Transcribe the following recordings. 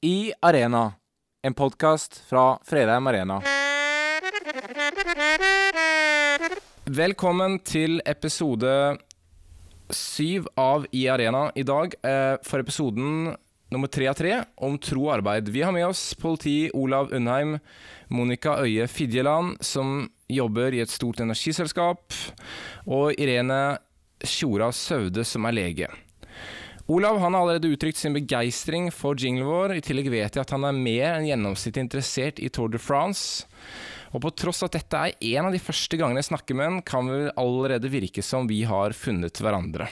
I Arena, en podkast fra Fredheim Arena. Velkommen til episode syv av I Arena i dag. Eh, for episoden nummer tre av tre om tro og arbeid. Vi har med oss politi Olav Undheim, Monica Øye Fidjeland, som jobber i et stort energiselskap, og Irene Tjora Søvde, som er lege. Olav han har allerede uttrykt sin begeistring for jinglen vår. I tillegg vet jeg at han er mer enn gjennomsnittlig interessert i Tour de France. Og på tross at dette er en av de første gangene jeg snakker med han, kan det allerede virke som vi har funnet hverandre.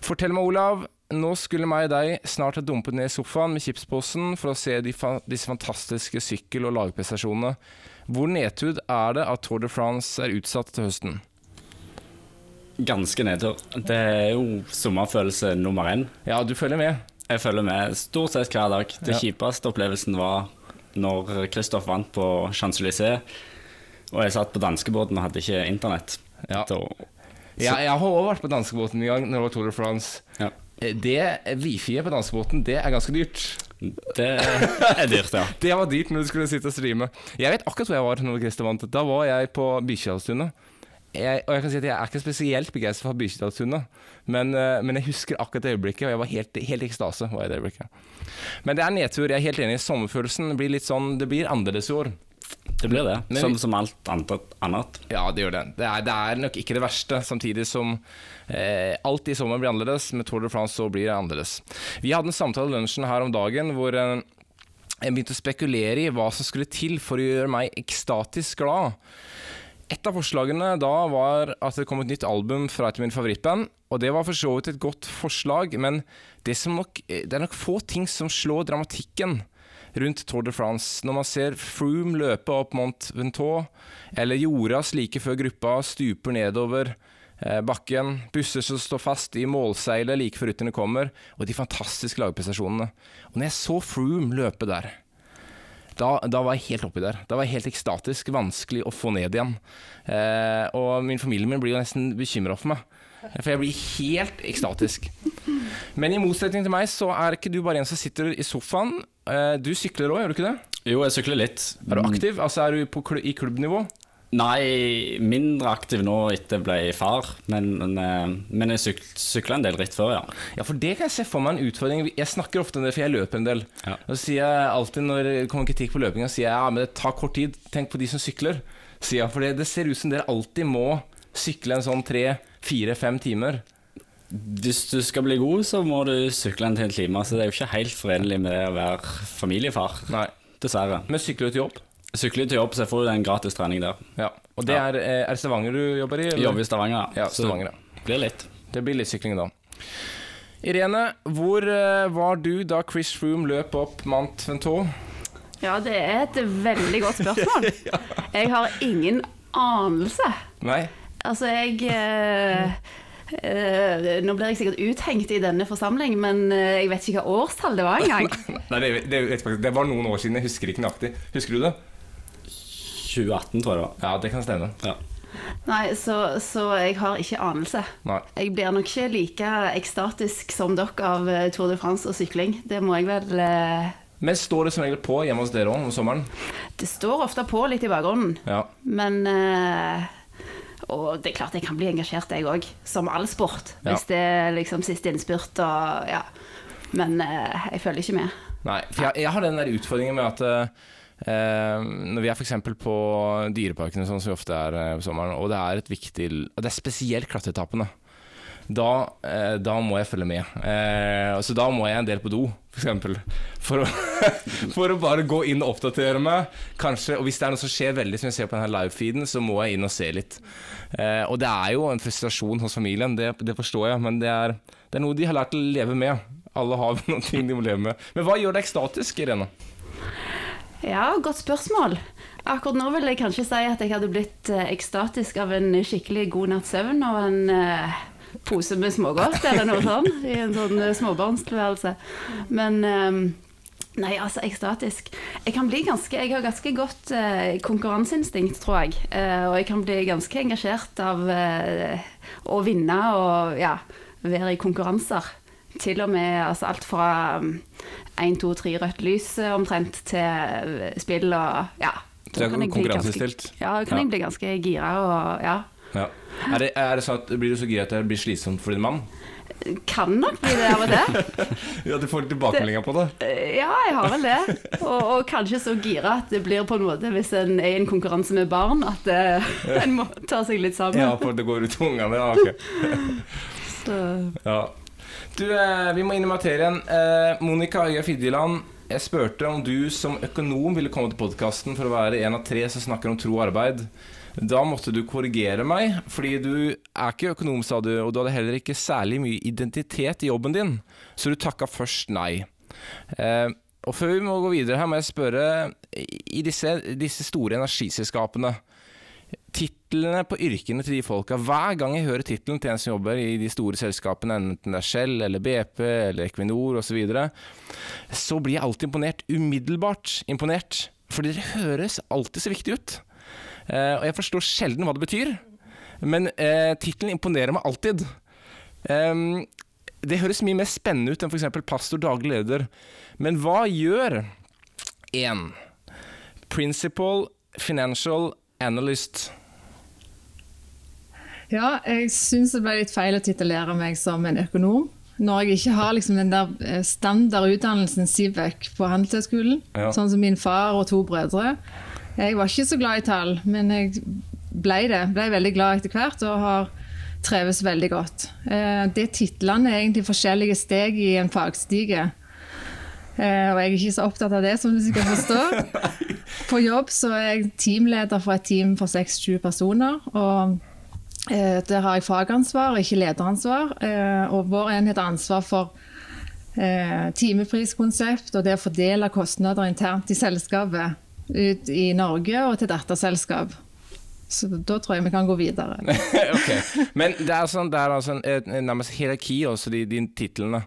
Fortell meg, Olav. Nå skulle meg og deg snart ha dumpet ned i sofaen med chipsposen for å se de fa disse fantastiske sykkel- og lagprestasjonene. Hvor nedtud er det at Tour de France er utsatt til høsten? Ganske nedtur. Det er jo sommerfølelse nummer én. Ja, du følger med? Jeg følger med stort sett hver dag. Det Ja. kjipeste opplevelsen var når Kristoff vant på Champs-Élysées, og jeg satt på danskebåten og hadde ikke internett. Ja. Da, Ja, jeg har også vært på danskebåten en gang når det var Tour de France. ja. Det Wifi-et på danskebåten, det er ganske dyrt. Det er dyrt, ja. Det var dyrt når du skulle sitte og streame. Jeg vet akkurat hvor jeg var når Christer vant. Da var jeg på Bikkjedalstunet. Jeg, og jeg kan si at jeg er ikke spesielt begeistra for Bikkjedalstunet, men, eh, men jeg husker akkurat det øyeblikket, og jeg var helt, helt ekstase. Var jeg det øyeblikket. Men det er nedtur. Jeg er helt enig. Sommerfølelsen blir litt sånn Det blir annerledes i år. Det blir det. Men Som, som alt annet. Ja, det gjør det. Det er, det er nok ikke det verste, samtidig som eh, alt i sommer blir annerledes. Med Tour de France så blir det annerledes. Vi hadde en samtale i lunsjen her om dagen hvor eh, jeg begynte å spekulere i hva som skulle til for å gjøre meg ekstatisk glad. Et av forslagene da var at det kom et nytt album fra et av mine favorittband. Og det var for så vidt et godt forslag, men det, nok, det er nok få ting som slår dramatikken rundt Tour de France. Når man ser Froome løpe opp Mont Ventoux, eller Joras like før gruppa stuper nedover eh, bakken, busser som står fast i målseilet like før rytterne kommer, og de fantastiske lagprestasjonene. Og når jeg så Froome løpe der, da, da var jeg helt oppi der. Da var jeg helt ekstatisk. Vanskelig å få ned igjen. Eh, og min familie min blir jo nesten bekymra for meg. For jeg blir helt ekstatisk. Men i motsetning til meg, så er ikke du bare en som sitter i sofaen. Eh, du sykler òg, gjør du ikke det? Jo, jeg sykler litt. Er du aktiv? Altså er du på, i klubbnivå? Nei, mindre aktiv nå etter jeg ble far, men, men, men jeg syk, sykla en del ritt før, ja. Ja, for det kan jeg se for meg en utfordring. Jeg snakker ofte om det, for jeg løper en del. Ja. Og så sier jeg alltid når det kommer kritikk på løpinga, sier jeg ja, men det tar kort tid. Tenk på de som sykler. Sier jeg, for det, det ser ut som dere alltid må sykle en sånn tre, fire, fem timer. Hvis du skal bli god, så må du sykle en til en time, så det er jo ikke helt forenlig med det å være familiefar. Nei. Dessverre. Men sykler du til jobb? Jeg sykler til jobb, så jeg får jo en gratis trening der. Ja. Og det Ja. er, eh, er Stavanger du jobber i? eller? Jobber i Stavanger, Ja, Stavanger, ja. det blir litt. Det blir litt sykling da. Irene, hvor eh, var du da Chris Froome løp opp Mount Ventoux? Ja, det er et veldig godt spørsmål. Jeg har ingen anelse. Nei? Altså, jeg eh, eh, Nå blir jeg sikkert uthengt i denne forsamling, men jeg vet ikke hva årstall det var engang. Nei det, det, det var noen år siden, jeg husker ikke nøyaktig. Husker du det? 2018, tror jeg det var. Ja, det kan stemme. Ja. Nei, så, så jeg har ikke anelse. Nei. Jeg blir nok ikke like ekstatisk som dere av eh, Tour de France og sykling. Det må jeg vel eh, Men står det som regel på hjemme hos dere om sommeren? Det står ofte på litt i bakgrunnen, Ja. men eh, Og det er klart jeg kan bli engasjert, jeg òg, som all sport. Ja. Hvis det er liksom siste innspurt og ja. Men eh, jeg følger ikke med. Nei, for jeg, jeg har den der utfordringen med at eh, eh, når vi er f.eks. på dyreparkene, sånn som vi ofte er eh, på sommeren, og det er et viktig Det er spesielt klatreetappene. Da, eh, da må jeg følge med. Eh, så da må jeg en del på do, f.eks. For, å, for å bare gå inn og oppdatere meg. Kanskje, og hvis det er noe som skjer veldig som jeg ser på denne livefeeden, så må jeg inn og se litt. Eh, og det er jo en frustrasjon hos familien, det, det forstår jeg, men det er, det er noe de har lært å leve med. Alle har noen ting de må leve med. Men hva gjør deg ekstatisk, Irene? Ja, godt spørsmål. Akkurat nå vil jeg kanskje si at jeg hadde blitt eh, ekstatisk av en skikkelig god natts søvn og en eh, pose med smågodt eller noe sånt i en sånn eh, småbarnstilværelse. Men eh, Nei, altså ekstatisk. Jeg kan bli ganske Jeg har ganske godt eh, konkurranseinstinkt, tror jeg. Eh, og jeg kan bli ganske engasjert av å vinne og ja, være i konkurranser. til og med altså alt fra én, to, tre rødt lys eh, omtrent til eh, spill og ja. Så kan jeg bli ganske- Ja, da kan jeg bli ganske gira og ja. Ja. Er, det, er det sånn at Blir du så gira at det blir slitsomt for din mann? Kan nok bli det av og til. Ja, du får tilbakemeldinger på det? Eh, Ja, jeg har vel det. Og, og kanskje så gira at det blir på en måte hvis en er i en konkurranse med barn, at en må ta seg litt sammen. Ja, for det går ut til ungene? Ja, ok. Så, Ja. Du, eh, vi må inn i materien. Eh, Monica Øya Fidjeland, jeg spurte om du som økonom ville komme til podkasten for å være en av tre som snakker om tro og arbeid. Da måtte du korrigere meg, fordi du er ikke økonom, sa du, og du hadde heller ikke særlig mye identitet i jobben din, så du takka først nei. Eh, og før vi må gå videre her, må jeg spørre, i disse, disse store energiselskapene, titlene på yrkene til de folka. Hver gang jeg hører tittelen til en som jobber i de store selskapene, enten det er Shell eller BP eller Equinor osv., så, videre, så blir jeg alltid imponert. Umiddelbart imponert. Fordi det høres alltid så viktig ut. Eh, og jeg forstår sjelden hva det betyr, men eh, tittelen imponerer meg alltid. Ehm, det høres mye mer spennende ut enn f.eks. pastor daglig leder. Men hva gjør en principal financial analyst? Ja, jeg syns det ble litt feil å titulere meg som en økonom. Når jeg ikke har liksom den der eh, standardutdannelsen Sivek på Handelshøyskolen, Ja. sånn som min far og to brødre. Jeg var ikke så glad i tall, men jeg ble det. Ble veldig glad etter hvert og har treves veldig godt. Eh, Det titlene er egentlig forskjellige steg i en fagstige. Eh, Og jeg er ikke så opptatt av det, som du sikkert forstår. På jobb så er jeg teamleder for et team for 6-7 personer. og Der har jeg fagansvar, ikke lederansvar. Eh, Og vår enhet har ansvar for eh, timepriskonsept og det å fordele kostnader internt i selskapet ut i Norge og til datterselskap. Så da tror jeg vi kan gå videre. ok, Men det er, sånn, det er altså en, nærmest hierarki også, de, de titlene.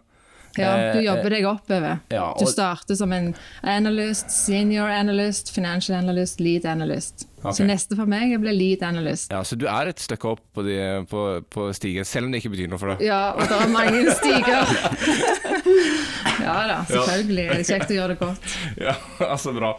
Ja, du Eh, jobber deg oppover. ja, Du starter som en analyst, senior analyst, financial analyst, lead analyst. Ok. Så neste for meg blir å lead analyst. Ja, Så du er et stykke opp på, de, på, på stigen, selv om det ikke betyr noe for deg? Ja, og det er mange stiger. ja da, selvfølgelig. Det er kjekt å gjøre det godt. Ja, altså bra.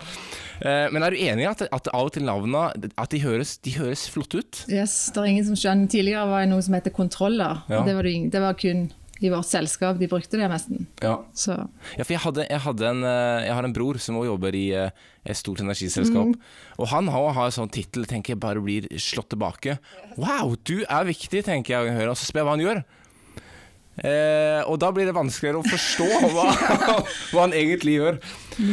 Eh, Men er du enig i at, at av og til navnene at de høres, de høres flotte ut? Yes, det er ingen som skjønner. Tidligere var det noe som heter kontroller. Ja. Det, var det, det var kun i vårt selskap de brukte det nesten. Ja. Så Ja, for jeg, hadde, jeg, hadde en, eh, jeg har en bror som også jobber i eh, et stort energiselskap. Og han har, har en sånn tittel tenker jeg bare blir slått tilbake. Wow, du er viktig, tenker jeg. Og så spør jeg hva han gjør. Eh, og da blir det vanskeligere å forstå hva, hva han egentlig gjør.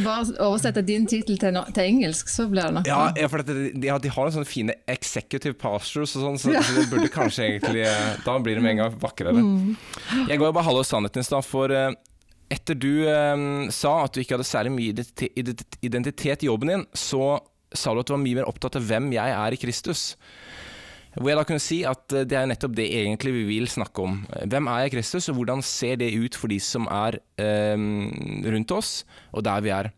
bare oversette din tittel til, no- til engelsk, så blir det nok Ja, ja, for at de, ja, har, de har sånne fine executive pastures og sånn, så, så det burde kanskje egentlig eh, Da blir det med en gang vakrere. Jeg går bare halve sannheten i stad, for eh, etter du eh, sa at du ikke hadde særlig mye identi- identi- identitet i jobben din, så sa du at du var mye mer opptatt av hvem jeg er i Kristus. Hvor jeg da kunne si at eh, det er nettopp det egentlig vi vil snakke om. Hvem er jeg Kristus, og hvordan ser det ut for de som er eh, rundt oss, og der vi er.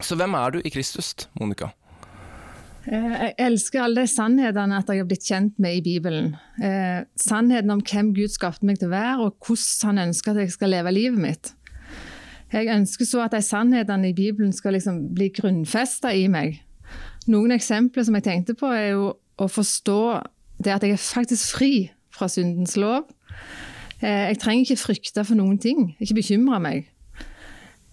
Så hvem er du i Kristus, Monica? Eh, Jeg elsker alle de sannhetene at jeg har blitt kjent med i Bibelen. Eh, sannheten om hvem Gud skapte meg til å være, og hvordan han ønsker at jeg skal leve livet mitt. Jeg ønsker så at de sannhetene i Bibelen skal liksom bli grunnfesta i meg. Noen eksempler som jeg tenkte på, er jo å forstå det at jeg er faktisk fri fra syndens lov. Eh, Jeg trenger ikke frykte for noen ting, ikke bekymre meg.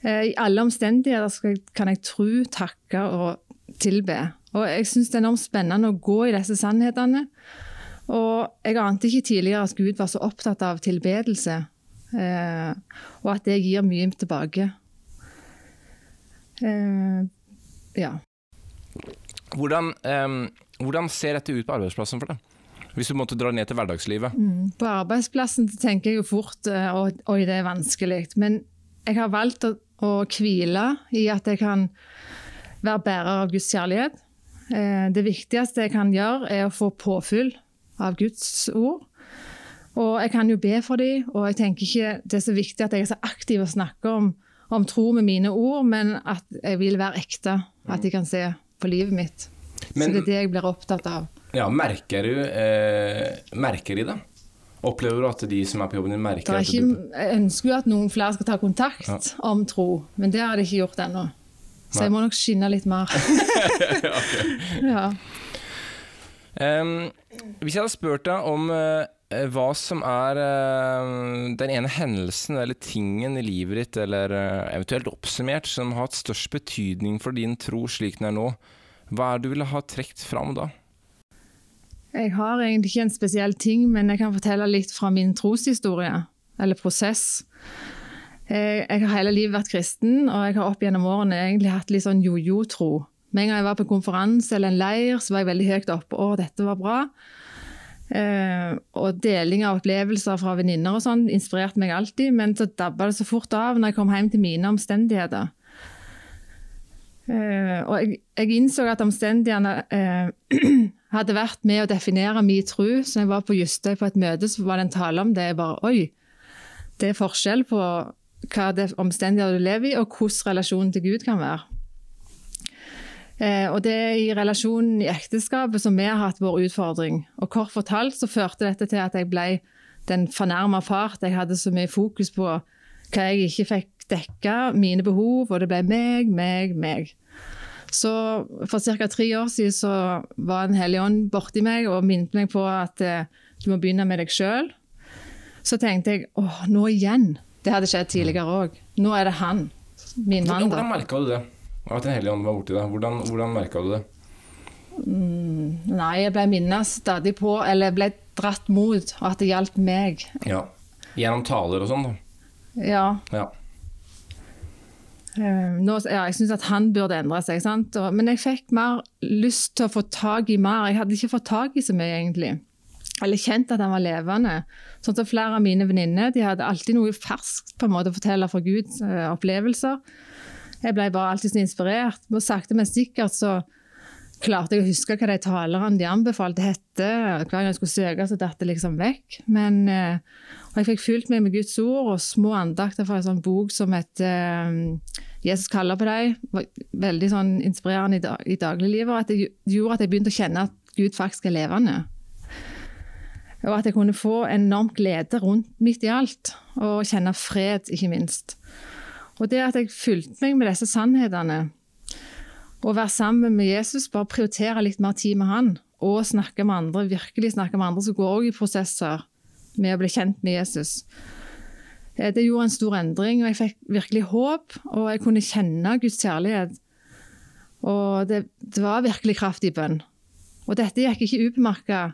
Eh, I alle omstendigheter kan jeg tro, takke og tilbe. Og jeg syns det er enormt spennende å gå i disse sannhetene. Og jeg ante ikke tidligere at Gud var så opptatt av tilbedelse, eh, og at det gir mye tilbake. Ja. Hvordan, hvordan ser dette ut på arbeidsplassen for deg? Hvis du måtte dra ned til hverdagslivet. På arbeidsplassen tenker jeg jo fort og «Oi, det er vanskelig. Men jeg har valgt å, å hvile i at jeg kan være bærer av Guds kjærlighet. Eh, Det viktigste jeg kan gjøre, er å få påfyll av Guds ord. Og jeg kan jo be for dem, og jeg tenker ikke det er så viktig at jeg er så aktiv og snakker om, om tro med mine ord, men at jeg vil være ekte. At de kan se på livet mitt. Men- så det er det jeg blir opptatt av. Ja, merker du eh, Merker de det? Opplever du at de som er på jobben din, Det merker er at du jeg ønsker jo at noen flere skal ta kontakt Ja. om tro, men det har de ikke gjort ennå. Så Nei. jeg må nok skinne litt mer. ja. Um, Hvis jeg hadde spurt deg om uh, hva som er uh, den ene hendelsen eller tingen i livet ditt, eller uh, eventuelt oppsummert, som har hatt størst betydning for din tro slik den er nå, hva er det du ville ha trukket fram da? Jeg har egentlig ikke en spesiell ting, men jeg kan fortelle litt fra min troshistorie, eller prosess. Jeg, jeg har hele livet vært kristen, og jeg har opp gjennom årene egentlig hatt litt sånn jojo-tro. Med en gang jeg var på en konferanse eller en leir, så var jeg veldig høyt oppe. Å, dette var bra. Eh, og deling av opplevelser fra venninner og sånn inspirerte meg alltid, men så dabba det så fort av når jeg kom hjem til mine omstendigheter. Eh, og jeg, jeg innså at omstendighetene eh, hadde vært med å definere min tro. Så jeg var på Justøy på et møte, så var det en tale om det. Jeg bare Oi! Det er forskjell på hva det omstendigheter du lever i, og hvordan relasjonen til Gud kan være. Eh, og det er i relasjonen i ekteskapet som vi har hatt vår utfordring. Og kort fortalt så førte dette til at jeg ble den fornærma fart. Jeg hadde så mye fokus på hva jeg ikke fikk dekka, mine behov, og det ble meg, meg, meg. Så for ca. tre år siden så var en hellig ånd borti meg og minnet meg på at eh, du må begynne med deg sjøl. Så tenkte jeg åh, nå igjen. Det hadde skjedd tidligere òg. Nå er det han. Min mann, Hvordan da. merka du det? At en hellig ånd var borti deg? Hvordan, hvordan merka du det? Nei, jeg ble minnet stadig på, eller ble dratt mot, at det gjaldt meg. Ja. Gjennom taler og sånn, da. Ja. Ja. Eh, Nå, ja, jeg syns at han burde endre seg, sant? Men jeg fikk mer lyst til å få tak i mer. Jeg hadde ikke fått tak i så mye, egentlig. Eller kjent at han var levende. Sånn som Flere av mine venninner de hadde alltid noe ferskt på en måte å fortelle fra Guds eh, opplevelser. Jeg ble bare alltid så inspirert. Og sakte, men sikkert så klarte jeg å huske hva de talerne de anbefalte hette. Hver gang jeg skulle søke, så datt det liksom vekk. Men, eh, og jeg fikk fulgt meg med Guds ord og små andakter fra en sånn bok som heter eh, 'Jesus kaller på deg'. Veldig sånn inspirerende i, dag, i dagliglivet. At det gjorde at jeg begynte å kjenne at Gud faktisk er levende. Og at jeg kunne få enormt glede rundt midt i alt, og kjenne fred, ikke minst. Og det at jeg fulgte meg med disse sannhetene, å være sammen med Jesus, bare prioritere litt mer tid med han, og snakke med andre, virkelig snakke med andre som går også i prosesser med å bli kjent med Jesus. Eh, Det gjorde en stor endring, og jeg fikk virkelig håp, og jeg kunne kjenne Guds kjærlighet. Og det, det var virkelig kraft i bønn. Og dette gikk ikke ubemerka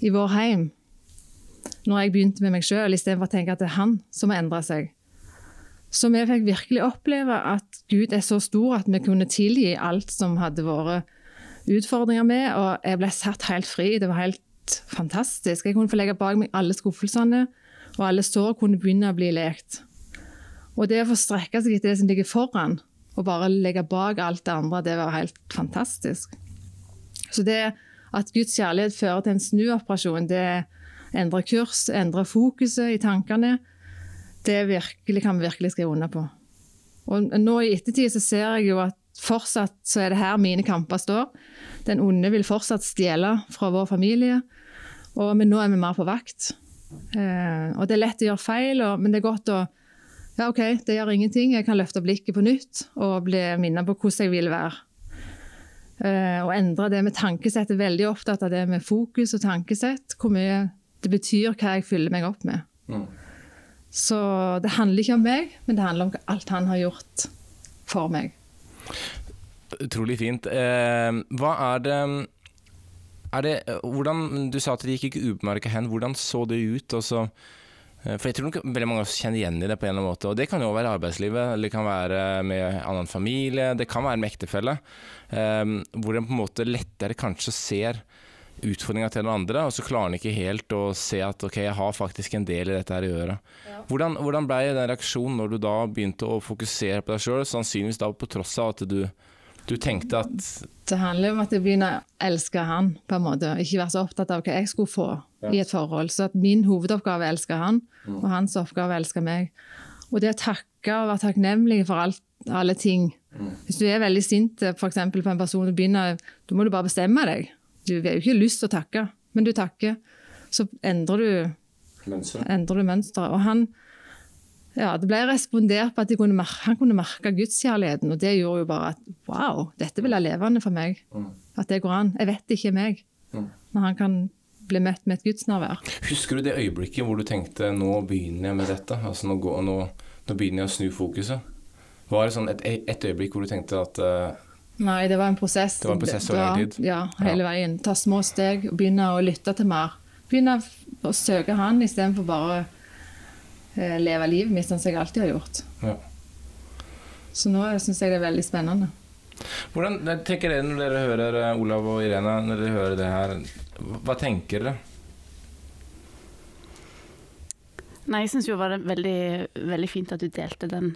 i vår heim når jeg begynte med meg sjøl, istedenfor å tenke at det er han som har endra seg. Så vi fikk virkelig oppleve at Gud er så stor at vi kunne tilgi alt som hadde vært utfordringer med, og jeg ble satt helt fri. Det var helt fantastisk. Jeg kunne få legge bak meg alle skuffelsene, og alle sår kunne begynne å bli lekt. Og det å få strekke seg etter det som ligger foran, og bare legge bak alt det andre, det var helt fantastisk. Så det at Guds kjærlighet fører til en snuoperasjon, det endrer kurs, endrer fokuset i tankene, det virkelig, kan vi virkelig skrive under på. Og nå i ettertid så ser jeg jo at fortsatt så er det her mine kamper står. Den onde vil fortsatt stjele fra vår familie, og, men nå er vi mer på vakt. Eh, og det er lett å gjøre feil, og, men det er godt å Ja, OK, det gjør ingenting. Jeg kan løfte blikket på nytt og bli minnet på hvordan jeg vil være. Eh, og endre det med tankesett. Jeg er veldig opptatt av det med fokus og tankesett. Hvor mye det betyr hva jeg fyller meg opp med. Mm. Så det handler ikke om meg, men det handler om alt han har gjort for meg. Utrolig fint. Eh, hva er det det, hvordan, Du sa at det gikk ikke ubemerka hen. Hvordan så det ut? Altså, eh, for jeg tror nok veldig mange kjenner igjen i det på en eller annen måte. Og det kan jo være arbeidslivet, eller det kan være med annen familie, det kan være med ektefelle. Eh, hvor en på en måte lettere kanskje ser utfordringa til den andre, og så klarer han ikke helt å se at ok, jeg har faktisk en del i dette her å gjøre. Hvordan, hvordan ble den reaksjonen når du da begynte å fokusere på deg sjøl, sannsynligvis da på tross av at du, du tenkte at Det handler om at jeg begynner å elske han, på en måte. Ikke være så opptatt av hva jeg skulle få i et forhold. Så at min hovedoppgave er å elske han, og hans oppgave er å elske meg. Og det å takke og være takknemlig for alt, alle ting. Hvis du er veldig sint for eksempel, på en person, du begynner, da må du bare bestemme deg. Du har jo ikke lyst til å takke, men du takker. Så endrer du mønsteret. Og han, ja, det ble respondert på at kunne han kunne merke gudskjærligheten, og det gjorde jo bare at wow, dette vil være levende for meg. At det går an. Jeg vet det ikke er meg. Når han kan bli møtt med et gudsnærvær. Husker du det øyeblikket hvor du tenkte nå begynner jeg med dette? Altså nå, går, nå, nå begynner jeg å snu fokuset. Var det sånn et, et øyeblikk hvor du tenkte at uh, Nei, det var en prosess. Det var en prosess over lang tid? Ja, hele veien. Ta små steg og begynne å lytte til mer. Begynne å søke han istedenfor bare eh, leve livet mitt sånn som jeg alltid har gjort. Ja. Så nå syns jeg det er veldig spennende. Hvordan tenker dere når dere hører eh, Olav og Irene, når dere hører det her? Hva tenker dere? Nei, jeg syns jo det var veldig, veldig fint at du delte den,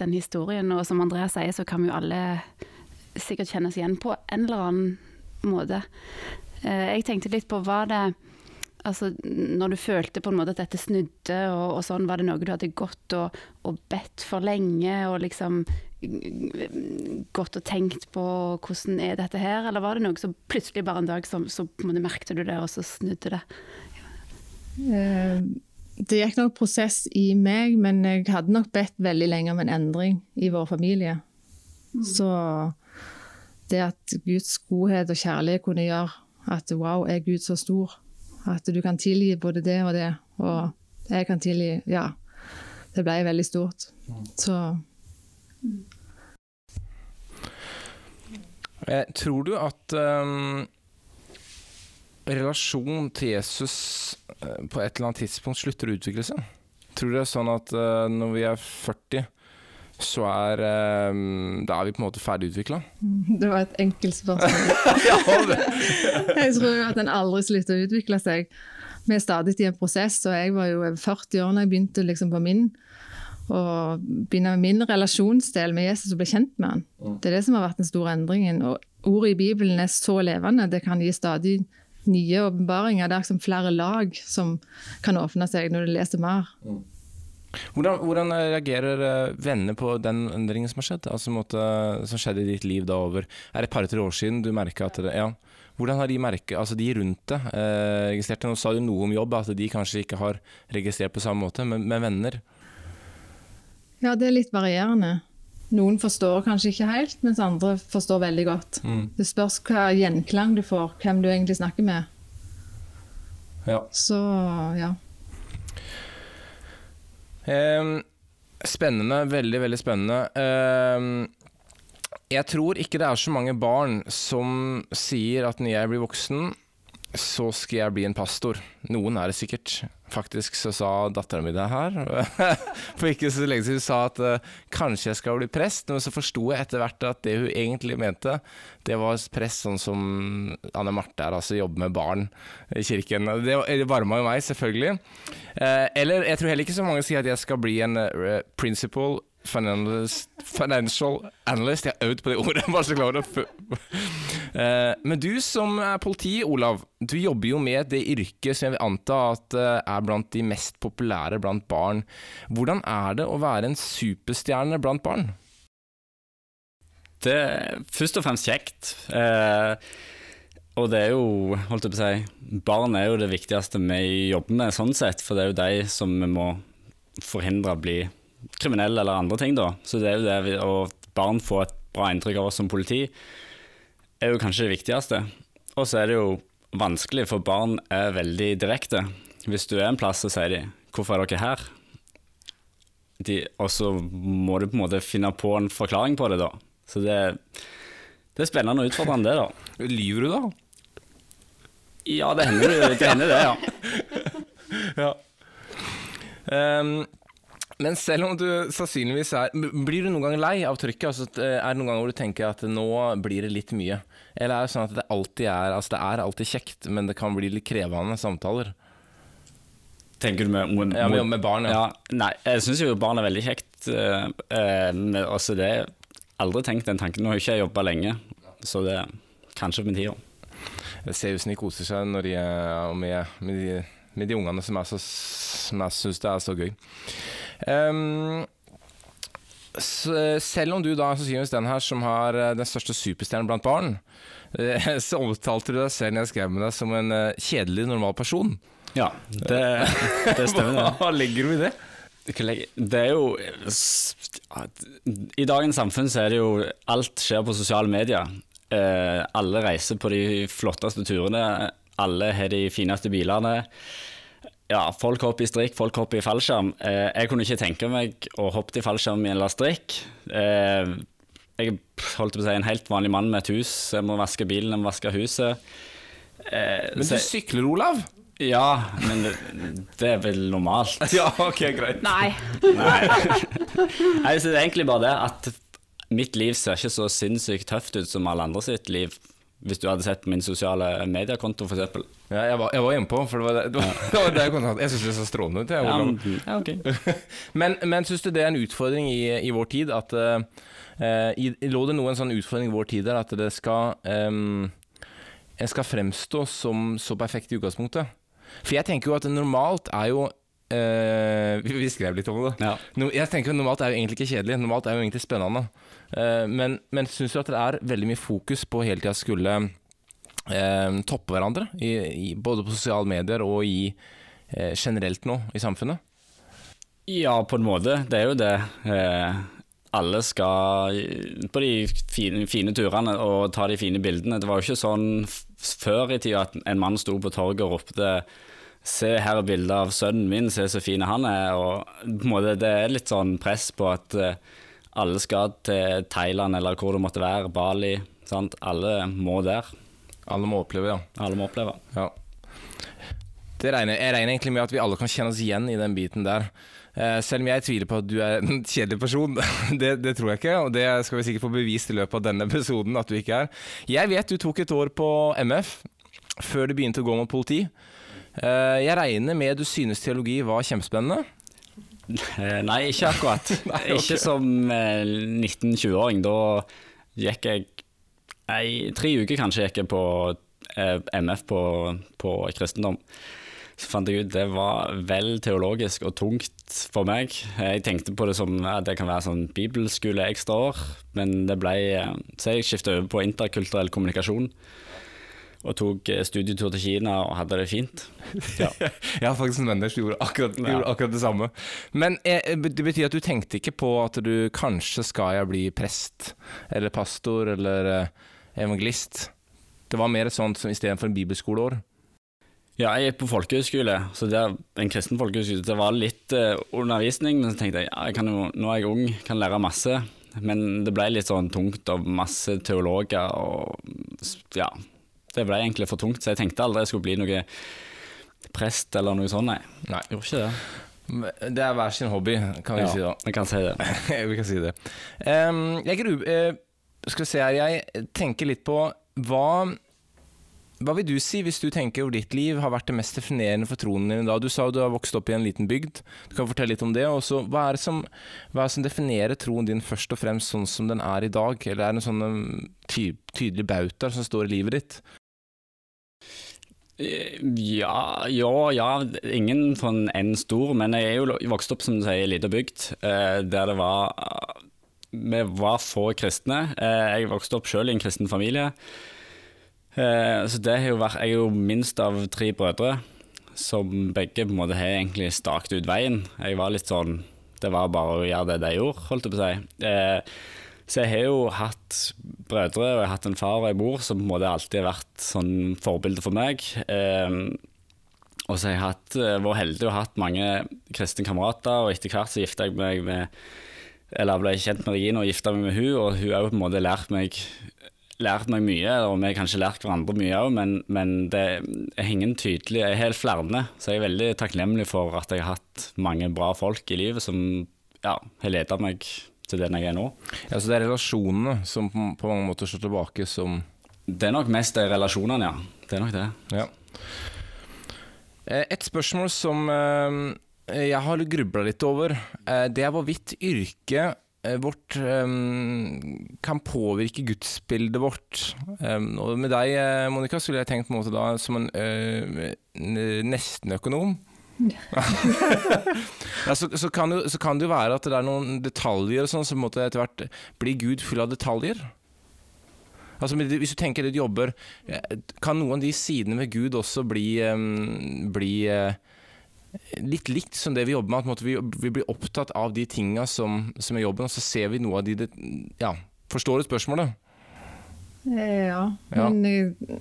den historien. Og som Andrea sier, så kan vi jo alle sikkert kjenne oss igjen på en eller annen måte. Eh, jeg tenkte litt på hva det Altså, når du følte på en måte at dette snudde og, og sånn, var det noe du hadde gått og, og, bedt for lenge og liksom gått og tenkt på hvordan er dette her, eller var det noe som plutselig bare en dag så, så merkte du det, og så snudde det? Eh, det gikk nok prosess i meg, men jeg hadde nok bedt veldig lenge om en endring i vår familie. Mm. Så det at Guds godhet og kjærlighet kunne gjøre at wow, er Gud så stor? At du kan tilgi både det og det, og jeg kan tilgi Ja. Det ble veldig stort. Så eh, Tror du at um, relasjonen til Jesus uh, på et eller annet tidspunkt slutter å utvikle seg? Tror du det er sånn at uh, når vi er 40 så er um, Da er vi på en måte ferdig utvikla. Det var et enkelt spørsmål. jeg tror at en aldri slutter å utvikle seg. Vi er stadig i en prosess, og jeg var jo 40 år da jeg begynte liksom på min. Og begynne med min relasjonsdel med Jesus og bli kjent med han. Mm. Det er det som har vært den store endringen. Og ordet i Bibelen er så levende. Det kan gi stadig nye åpenbaringer. Det er liksom flere lag som kan åpne seg når du leser mer. Mm. Hvordan, hvordan, reagerer venner på den endringen som har skjedd? Altså måtte, Som skjedde i ditt liv da over Er det et par-tre år siden du merka at det, ja, Hvordan har de merket, altså de rundt deg eh, registrert Nå sa du noe om jobb, at de kanskje ikke har registrert på samme måte, men med venner? Ja, det er litt varierende. Noen forstår kanskje ikke helt, mens andre forstår veldig godt. Mm. Det spørs hva gjenklang du får, hvem du egentlig snakker med. Ja. Så ja. Um, spennende. Veldig, veldig spennende. Um, jeg tror ikke det er så mange barn som sier at når jeg blir voksen, så skal jeg bli en pastor. Noen er det sikkert. Faktisk så sa dattera mi det her for ikke så lenge siden. Hun sa at uh, kanskje jeg skal bli prest, men så forsto jeg etter hvert at det hun egentlig mente, det var prest sånn som Anne Marte er, altså jobbe med barn i kirken. Det, varma jo meg, selvfølgelig. Uh, eller jeg tror heller ikke så mange sier at jeg skal bli en uh, principal financial analyst. Jeg har øvd på det ordet. bare så klar uh, Men du som er politi, Olav. Du jobber jo med det yrket som jeg vil anta at uh, er blant de mest populære blant barn. Hvordan er det å være en superstjerne blant barn? Det er først og fremst kjekt. Uh, og det er jo, holdt jeg på å si, barn er jo det viktigste vi jobber med sånn sett, for det er jo de som vi må forhindre å bli kriminelle eller andre ting, da. Så det er jo det å barn får et bra inntrykk av oss som politi, er jo kanskje det viktigste. Og så er det jo vanskelig, for barn er veldig direkte. Hvis du er en plass, så sier de 'Hvorfor er dere her?' De, og så må du på en måte finne på en forklaring på det, da. Så det, det er spennende og utfordrende, det, da. Lyver du, da? Ja, det hender det, hender det ja. ja. Um, men selv om du sannsynligvis er Blir du noen gang lei av trykket? Altså, er det noen ganger hvor du tenker at nå blir det litt mye? Eller er det sånn at det alltid er Altså det er alltid kjekt, men det kan bli litt krevende samtaler? Tenker du med, med, ja, med, med barn? Ja. ja nei, jeg syns jo barn er veldig kjekt. Men uh, også det Aldri tenkt den tanken. Nå har jeg ikke jobba lenge, så det er kanskje med tida. Det ser ut som de koser seg når de er med, med, de, med de ungene som jeg syns det er så gøy. Um, selv om du da sannsynligvis den her som har eh, den største superstjernen blant barn, eh, så omtalte du deg selv når jeg skrev med deg som en eh, kjedelig, normal person. Ja, det, det stemmer. Hva legger du i det? Det er jo I dagens samfunn så er det jo Alt skjer på sosiale medier. Alle reiser på de flotteste turene. Alle har de fineste bilene. Ja, folk hopper i strikk, folk hopper i fallskjerm. Eh, jeg kunne ikke tenke meg å hoppe i fallskjerm eller strikk. Eh, jeg holdt på å si en helt vanlig mann med et hus. Jeg må vaske bilen, jeg må vaske huset. Eh, Men så- du sykler, Olav? ja, men det, det er vel normalt. Ja, ok, greit. Nei. Nei. Nei, så det er egentlig bare det at mitt liv ser ikke så sinnssykt tøft ut som alle andre sitt liv. Hvis du hadde sett min sosiale mediekonto, f.eks. Ja, jeg, var, jeg var innpå, for det var det, det, var, det, var det jeg kunne. Jeg syns det så strålende ut. Jeg, Ja, ja, ok. Men, men syns du det er en utfordring i, i vår tid? At eh, i, Lå det noe en sånn utfordring i vår tid der at det skal um, En skal fremstå som så perfekt i utgangspunktet? For jeg tenker jo at normalt er jo Uh, vi, vi skrev litt om det. Ja. No, jeg tenker jo Normalt er jo egentlig ikke kjedelig, normalt er jo egentlig spennende. Eh, men men syns du at det er veldig mye fokus på hele tida skulle eh, toppe hverandre? I, i, både på sosiale medier og i eh, generelt nå i samfunnet? Ja, på en måte. Det er jo det. Eh, alle skal på de fine, fine turene og ta de fine bildene. Det var jo ikke sånn før i tida at en mann sto på torget og ropte Se, her er bildet av sønnen min, se så fin han er. Og på en måte, det er litt sånn press på at eh, alle skal til Thailand eller hvor det måtte være, Bali. Sant? Alle må der. Alle må oppleve, ja. Alle må oppleve. Ja. Det regner, jeg regner egentlig med at vi alle kan kjenne oss igjen i den biten der. Eh, selv om jeg tviler på at du er en kjedelig person. det, det tror jeg ikke, og det skal vi sikkert få bevist i løpet av denne episoden at du ikke er. Jeg vet du tok et år på MF før du begynte å gå mot politi. Eh, jeg regner med du synes teologi var kjempespennende. Eh, Nei, ikke akkurat. Nei, okay. Ikke som eh, 19-20-åring. Da gikk jeg ei, tre uker kanskje gikk jeg på eh, MF på, på kristendom. Så fant jeg ut det var vel teologisk og tungt for meg. Jeg tenkte på det som ja, det kan være sånn bibelskole ekstra år, men det ble eh, Så jeg skifta over på interkulturell kommunikasjon. Og tok eh, studietur til Kina og hadde det fint. Ja. Jeg har faktisk en venn som gjorde akkurat, Ja. gjorde akkurat det samme. Men eh, det betyr at du tenkte ikke på at du kanskje skal jeg bli prest, eller pastor, eller eh, evangelist. Det var mer sånt som istedenfor en bibelskoleår. Ja, jeg gikk på folkehøyskole, så det er en kristen folkehøyskole. Det var litt eh, undervisning, men så tenkte jeg ja, jeg kan jo, nå er jeg ung, kan lære masse. Men det ble litt sånn tungt og masse teologer og ja. Det ble egentlig for tungt, så jeg tenkte aldri jeg skulle bli noe prest eller noe sånt, nei. Nei. Gjorde ikke det. Det er hver sin hobby, kan vi si da. jeg kan si det. vi kan si det. Um, jeg gru, uh, skal vi se her, jeg tenker litt på hva hva vil du si hvis du tenker over ditt liv har vært det mest definerende for troen din da? Du sa du har vokst opp i en liten bygd. Du kan fortelle litt om det. Og så, hva, er det som, hva er det som definerer troen din først og fremst sånn som den er i dag? Eller er det en sånn ty tydelig bauta som står i livet ditt? Eh, Ja, ja, ja. Ingen sånn en stor, men jeg er jo vokst opp som du sier, i ei lita bygd eh, der det var Vi var få kristne. Eh, Jeg vokste opp sjøl i en kristen familie. Eh, Så det har jo vært Jeg er jo minst av tre brødre, som begge på en måte har egentlig staket ut veien. Jeg var litt sånn Det var bare å gjøre det de gjorde, holdt jeg på å si. Så jeg har jo hatt brødre, og jeg har hatt en far og en mor som på en måte alltid har vært sånn forbilde for meg. Eh, og så har jeg hatt, eh, vært heldig og hatt mange kristne kamerater, og etter hvert så gifta jeg meg med Eller ble kjent med Regina og gifta meg med hun, og hun har jo på en måte lært meg lært meg mye, og vi har kanskje lært hverandre mye òg, men, men det er ingen tydelig Jeg har helt flere, så jeg er veldig takknemlig for at jeg har hatt mange bra folk i livet som ja, har ledet meg til den jeg er nå. Ja, så det er relasjonene som på, på mange måter står tilbake som Det er nok mest de relasjonene, ja. Det er nok det. Ja. Eh, Et spørsmål som eh, jeg har grubla litt over, eh, det er hvorvidt yrket vårt kan påvirke gudsbildet vårt. Og med deg, Monica, skulle jeg tenkt på en måte da som en nestenøkonom. Ja, så, så, kan det, så kan det jo være at det er noen detaljer sånn som etter hvert blir Gud full av detaljer. Altså, Hvis du tenker litt jobber, eh, kan noen av de sidene ved Gud også bli, eh, bli eh, litt likt som det vi jobber med? At vi, vi blir opptatt av de tinga som, som er jobben, og så ser vi noe av de det, Ja, forstår du spørsmålet? Ja, Ja. men jeg,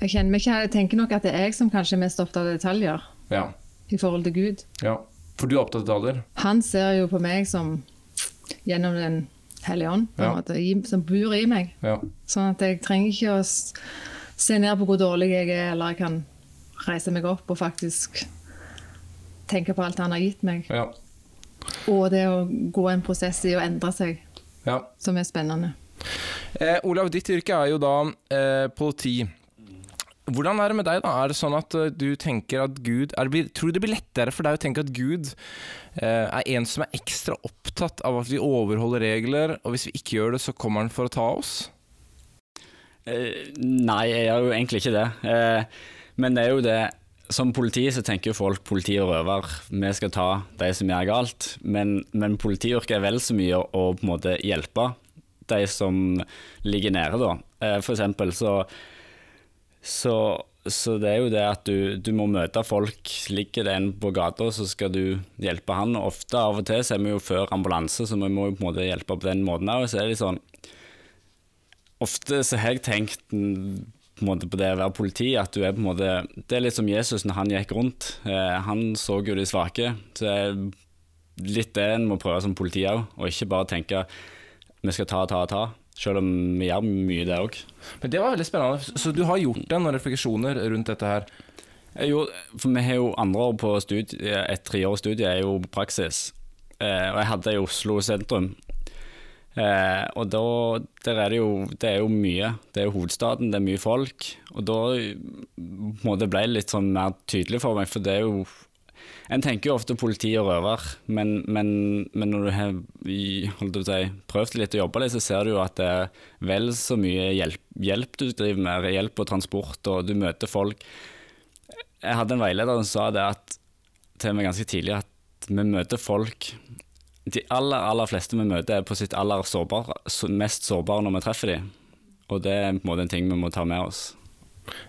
jeg kjenner meg ikke Jeg tenker nok at det er jeg som kanskje er mest opptatt av detaljer Ja. i forhold til Gud. ja. For du er opptatt av detaljer? Han ser jo på meg som gjennom Den hellige ånd, på Ja. måte, som bor i meg. Ja. Sånn at jeg trenger ikke å se ned på hvor dårlig jeg er, eller jeg kan reise meg opp og faktisk tenke på alt han har gitt meg. Ja. Og det å gå en prosess i å endre seg, ja. som er spennende. Eh, Olav, ditt yrke er jo da eh, politi. Hvordan er det med deg, da? Er det sånn at eh, du tenker at Gud det, Tror du det blir lettere for deg å tenke at Gud eh, er en som er ekstra opptatt av at vi overholder regler, og hvis vi ikke gjør det, så kommer han for å ta oss? Eh, nei, jeg gjør jo egentlig ikke det. Eh, men det er jo det Som politi så tenker jo folk politi og røver, vi skal ta de som gjør galt. Men, men politiyrket er vel så mye å på en måte hjelpe de som ligger nede, da. Eh, for eksempel så, så så det er jo det at du, du må møte folk. Ligger det en på gata, så skal du hjelpe han. Ofte av og til så er vi jo før ambulanse, så vi må jo på en måte hjelpe på den måten òg. Så er det sånn Ofte så har jeg tenkt på, måte på det å være politi, at du er på en måte Det er litt som Jesus når han gikk rundt. Eh, han så jo de svake. Så det er litt det en må prøve som politi òg, og ikke bare tenke vi skal ta, ta, ta. Selv om vi gjør mye det òg. Men det var veldig spennende. Så du har gjort deg noen refleksjoner rundt dette her? Jo, for vi har jo andre år på studie, et treårig studie er jo praksis. Eh, og jeg hadde i Oslo sentrum. Eh, og da der er det jo Det er jo mye. Det er jo hovedstaden, det er mye folk. Og da må det ble litt sånn mer tydelig for meg, for det er jo En tenker jo ofte politi og røver, men, men, men når du har si, prøvd litt å jobbe litt, så ser du jo at det er vel så mye hjelp, hjelp du driver med. Hjelp og transport, og du møter folk. Jeg hadde en veileder som sa det at, til meg ganske tidlig at vi møter folk De aller, aller fleste vi møter, er på sitt aller sårbar, mest sårbare når vi treffer dem. Og det er på en måte en ting vi må ta med oss.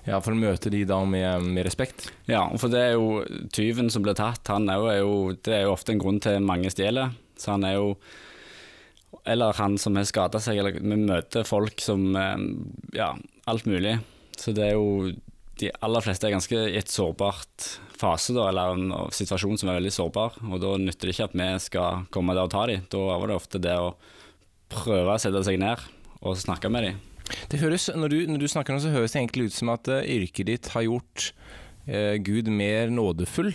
Ja, For å møte de da med, med respekt? Ja, for det er jo tyven som blir tatt, han er jo, er jo, det er jo ofte en grunn til mange stjeler. Så han er jo Eller han som har skada seg, eller vi møter folk som eh, Ja, alt mulig. Så det er jo De aller fleste er ganske i et sårbart fase, da, eller en situasjon som er veldig sårbar. Og da nytter det ikke at vi skal komme der og ta dem. Da var det ofte det å prøve å sette seg ned og snakke med dem. Det høres, når, du, når du snakker nå, så høres det egentlig ut som at uh, yrket ditt har gjort uh, Gud mer nådefull.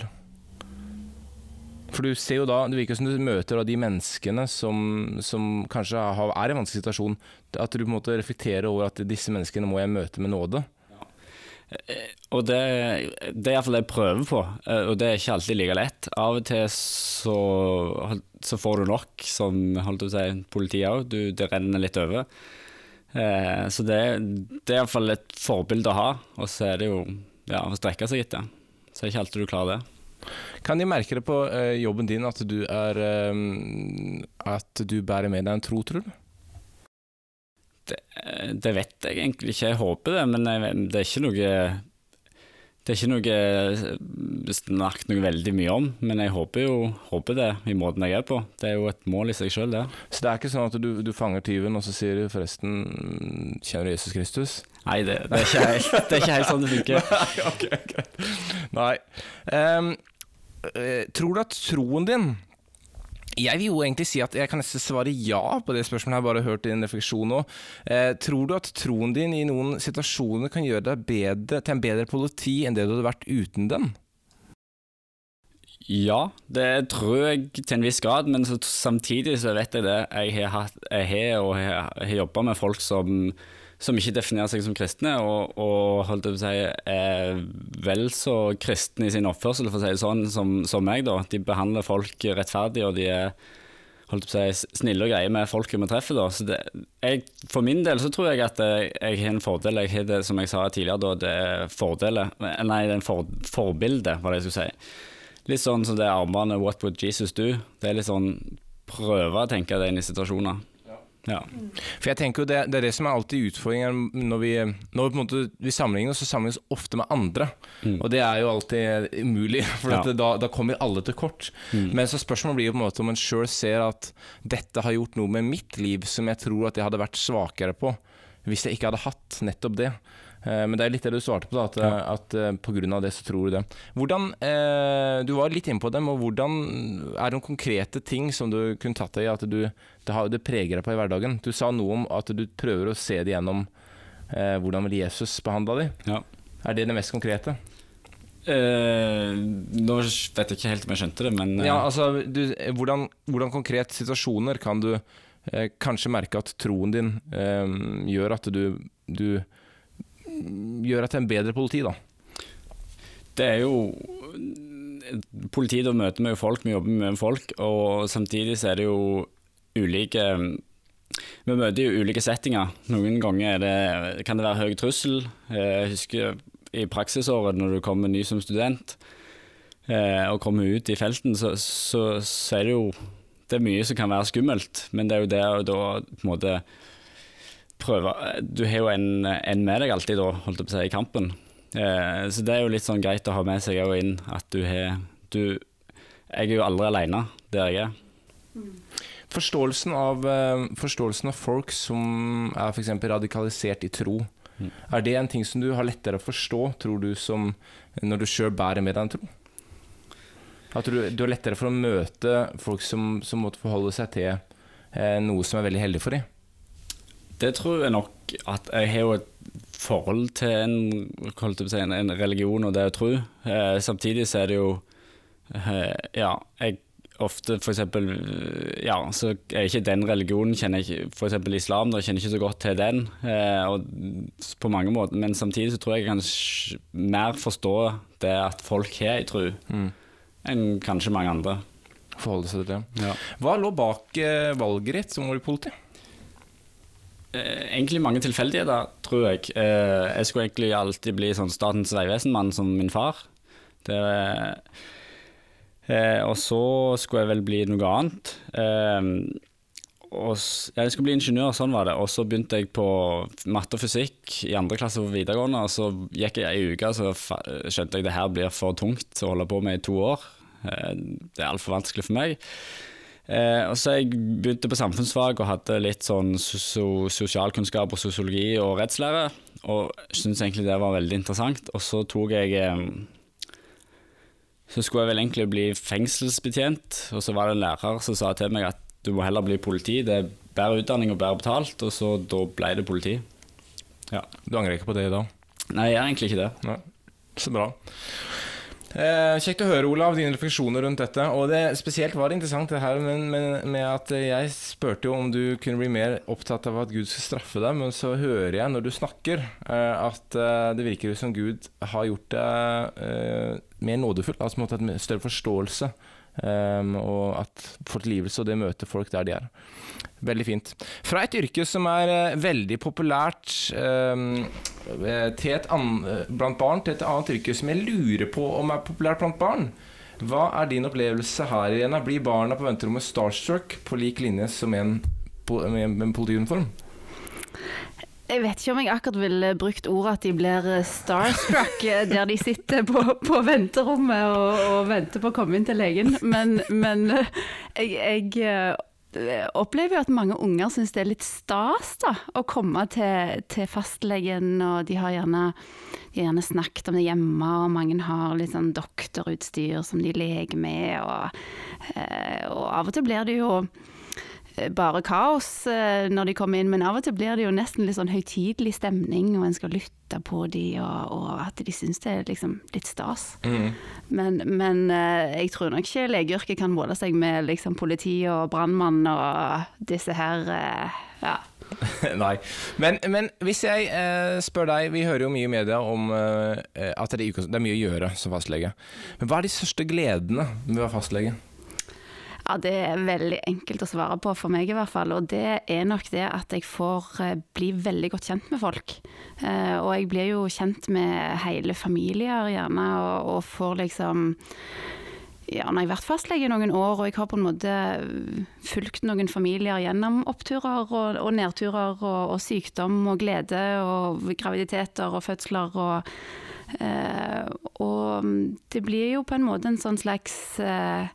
For du ser jo da, det virker som du møter de menneskene som, som kanskje har, er i en vanskelig situasjon. At du på en måte reflekterer over at disse menneskene må jeg møte med nåde. Og det, det er iallfall det jeg prøver på, eh, og det er ikke alltid like lett. Av og til så, så får du nok, som holdt si, politiet òg. Det renner litt over. Eh, så det, det er iallfall et forbilde å ha, og så er det jo ja, å strekke seg etter. Så er ikke alltid du klarer det. Kan de merke det på eh, jobben din at du er eh, At du bærer med deg en tro, tror du? Det, Det vet jeg egentlig ikke, jeg håper det, men jeg, det er ikke noe det er ikke noe eh, snakket noe veldig mye om, men jeg håper jo håper det i måten jeg er på. Det er jo et mål i seg sjøl, det. Så det er ikke sånn at du, du fanger tyven, og så sier du forresten Kjenner du Jesus Kristus? Nei, det, det, er, ikke helt, det er ikke helt sånn det funker. Nei. ok, ok. Nei. Eh, tror du at troen din Jeg vil jo egentlig si at jeg kan nesten svare ja på det spørsmålet. Jeg har bare hørt din refleksjon nå. Eh, tror du at troen din i noen situasjoner kan gjøre deg bedre, til en bedre politi enn det du hadde vært uten den? Ja, det tror jeg til en viss grad, men så, samtidig så vet jeg det. Jeg har, hatt, har har, har jobba med folk som, som ikke definerer seg som kristne, og, og holdt på å si, er vel så kristne i sin oppførsel, for å si det sånn, som, som meg. da. De behandler folk rettferdig, og de er holdt på å si, snille og greie med folket vi treffer. da. Så det, jeg, for min del så tror jeg at jeg, har en fordel. Jeg har det, som jeg sa tidligere, da, det er fordeler Nei, det er en for, forbilde, var det jeg skulle si. Litt sånn som det armbåndet 'What would Jesus do?' Det er litt sånn prøve å tenke det inn i situasjoner. Ja. For jeg tenker jo det, det er det som er alltid utfordringen når vi, når vi, på en måte, vi sammenligner oss, så oss ofte med andre. Og det er jo alltid umulig, for Ja. da, da kommer alle til kort. Men så spørsmålet blir jo på en måte om en sjøl ser at dette har gjort noe med mitt liv som jeg tror at jeg hadde vært svakere på hvis jeg ikke hadde hatt nettopp det. Eh, Men det er litt det du svarte på, da, at, Ja. at pga. på grunn av det så tror du det. Hvordan, eh, Du var litt inne på dem, og hvordan er det noen konkrete ting som du kunne tatt deg i at du, det, har, det preger deg på i hverdagen? Du sa noe om at du prøver å se det gjennom eh, hvordan vil Jesus behandla deg. Ja. Er det det mest konkrete? Eh, nå vet jeg ikke helt om jeg skjønte det, men eh, Ja, altså, du, eh, hvordan, hvordan konkret situasjoner kan du eh, kanskje merke at troen din eh, gjør at du, du gjør deg er en bedre politi, da? det er jo Politiet, da møter vi jo folk, vi jobber med folk, og samtidig så er det jo ulike Vi møter jo ulike settinger. Noen ganger er det, kan det være høy trussel. Eh, Jeg husker i praksisåret når du kommer ny som student eh, og kommer ut i felten, så, så, så er det jo det er mye som kan være skummelt, men det er jo det å da på en måte prøve Du har jo en, en med deg alltid, da, holdt jeg på å si, i kampen. Eh, så det er jo litt sånn greit å ha med seg òg inn at du har du, Jeg er jo aldri alene der jeg er. Forståelsen av, eh, forståelsen av folk som er f.eks. radikalisert i tro, er det en ting som du har lettere å forstå, tror du, som når du sjøl bærer med deg en tro? At du, du har lettere for å møte folk som, som måtte forholde seg til eh, noe som er veldig heldig for dem? Det tror jeg nok at jeg har jo et forhold til en, holdt jeg på å si, en, en religion og det å tro. Eh, samtidig så er det jo eh, Ja, jeg ofte for eksempel Ja, så er ikke den religionen kjenner jeg F.eks. For eksempel islam, da kjenner jeg ikke så godt til den. Eh, og på mange måter, men samtidig så tror jeg jeg kan mer forstå det at folk har ei tro, enn kanskje mange andre. Forholde seg til det. Ja. Hva lå bak eh, valget ditt som var i politiet? Eh, Egentlig mange tilfeldigheter, tror jeg. Eh, Jeg skulle egentlig alltid bli sånn Statens vegvesen-mann som min far. Det, eh, og så skulle jeg vel bli noe annet. Jeg skulle bli ingeniør, sånn var det. Og så begynte jeg på matte og fysikk i andre klasse på videregående. Og så gikk jeg ei uke, så skjønte jeg det her blir for tungt å holde på med i to år. Eh, Det er altfor vanskelig for meg. Eh, og så jeg begynte på samfunnsfag og hadde litt sånn sosialkunnskap og sosiologi og rettslære, og syntes egentlig det var veldig interessant. Og så tok jeg eh, Så skulle jeg vel egentlig bli fengselsbetjent, og så var det en lærer som sa til meg at du må heller bli politi, det er bedre utdanning og bedre betalt, og så da ble det politi. Ja. Du angrer ikke på det i dag? Nei, jeg gjør egentlig ikke det. Nei. Så bra. Eh, kjekt å høre, Olav, dine refleksjoner rundt dette. Og det spesielt var det interessant det her med, med, med at jeg spurte jo om du kunne bli mer opptatt av at Gud skal straffe deg, men så hører jeg når du snakker eh, at eh, det virker som Gud har gjort deg eh, mer nådefull, altså på en måte en større forståelse. Eh, og at folk tilgivelse, og det møter folk der de er. Veldig fint. Fra et yrke som er uh, veldig populært um, til an blant barn, til et annet yrke som jeg lurer på om er populært blant barn. Hva er din opplevelse her, igjen? Blir barna på venterommet starstruck på lik linje som en, med en politiuniform? Jeg vet ikke om jeg akkurat ville brukt ordet at de blir eh, starstruck eh, der de sitter på, på venterommet og, og venter på å komme inn til legen, men, men eh, jeg, jeg opplever jo at mange unger syns det er litt stas da, å komme til, til fastlegen, og de har gjerne, de gjerne snakket om det hjemme, og mange har litt sånn doktorutstyr som de leker med, og, og av og til blir det jo bare kaos eh, når de kommer inn, men av og til blir det jo nesten litt sånn høytidelig stemning, og en skal lytte på de, og, og at de syns det er liksom litt stas. Men, men eh, jeg tror nok ikke legeyrket kan måle seg med liksom politi og brannmann og disse her eh, ja. Nei. Men, men hvis jeg eh, spør deg, vi hører jo mye i media om eh, at det er, det er mye å gjøre som fastlege. Men hva er de største gledene med å være fastlege? Ja, det er veldig enkelt å svare på for meg i hvert fall. Og det er nok det at jeg får eh, bli veldig godt kjent med folk. Eh, og jeg blir jo kjent med hele familier gjerne, og, får liksom ja, når jeg har vært fastlege i noen år, og jeg har på en måte fulgt noen familier gjennom oppturer og, og nedturer og, og, sykdom og glede og graviditeter og fødsler og eh, Og det blir jo på en måte en sånn slags eh,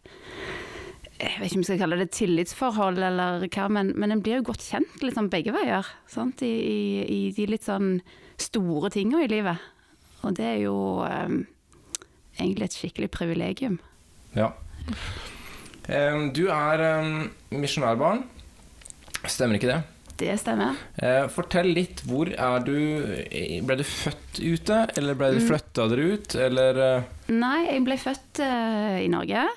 jeg vet ikke om jeg skal kalle det tillitsforhold eller hva, men, men en blir jo godt kjent liksom begge veier. Sant? I, i, I de litt sånn store tinga i livet. Og det er jo um, egentlig et skikkelig privilegium. Ja. Du er misjonærbarn. Stemmer ikke det? Det stemmer. Eh, fortell litt. Hvor er du Ble du født ute, eller ble du mm. flytta dere ut, eller eh? Nei, jeg ble født uh, i Norge.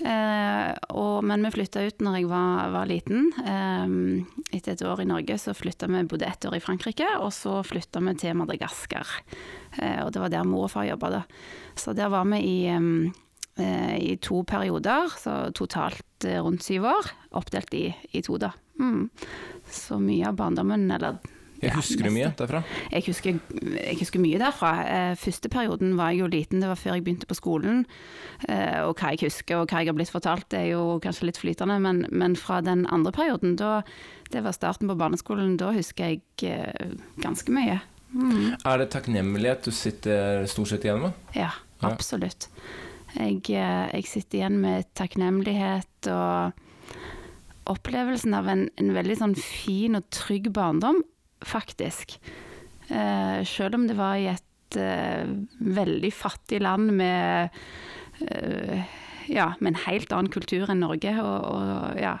Uh, og, men vi flytta ut når jeg var, var liten. Eh, etter et år i Norge så flytta vi, bodde ett år i Frankrike, og så flytta vi til Madagaskar. Eh, og det var der mor og far jobba, da. Så der var vi i um, Eh, i to perioder, så totalt eh, rundt syv år. Oppdelt i, i to, da. Mm. Så mye av barndommen, eller jeg husker du mye derfra? Jeg husker, jeg husker, mye derfra. Eh, første perioden var jeg jo liten, det var før jeg begynte på skolen. Og hva jeg husker og hva jeg har blitt fortalt, det er jo kanskje litt flytende. Men, men fra den andre perioden, da, det var starten på barneskolen, da husker jeg ganske mye. Mm. Er det takknemlighet du sitter stort sett igjen med? Ja, absolutt. Jeg, eh, jeg, sitter igjen med takknemlighet og opplevelsen av en, en veldig sånn fin og trygg barndom, faktisk. Eh, selv om det var i et eh, veldig fattig land med eh, ja, med en helt annen kultur enn Norge. Og, og, ja,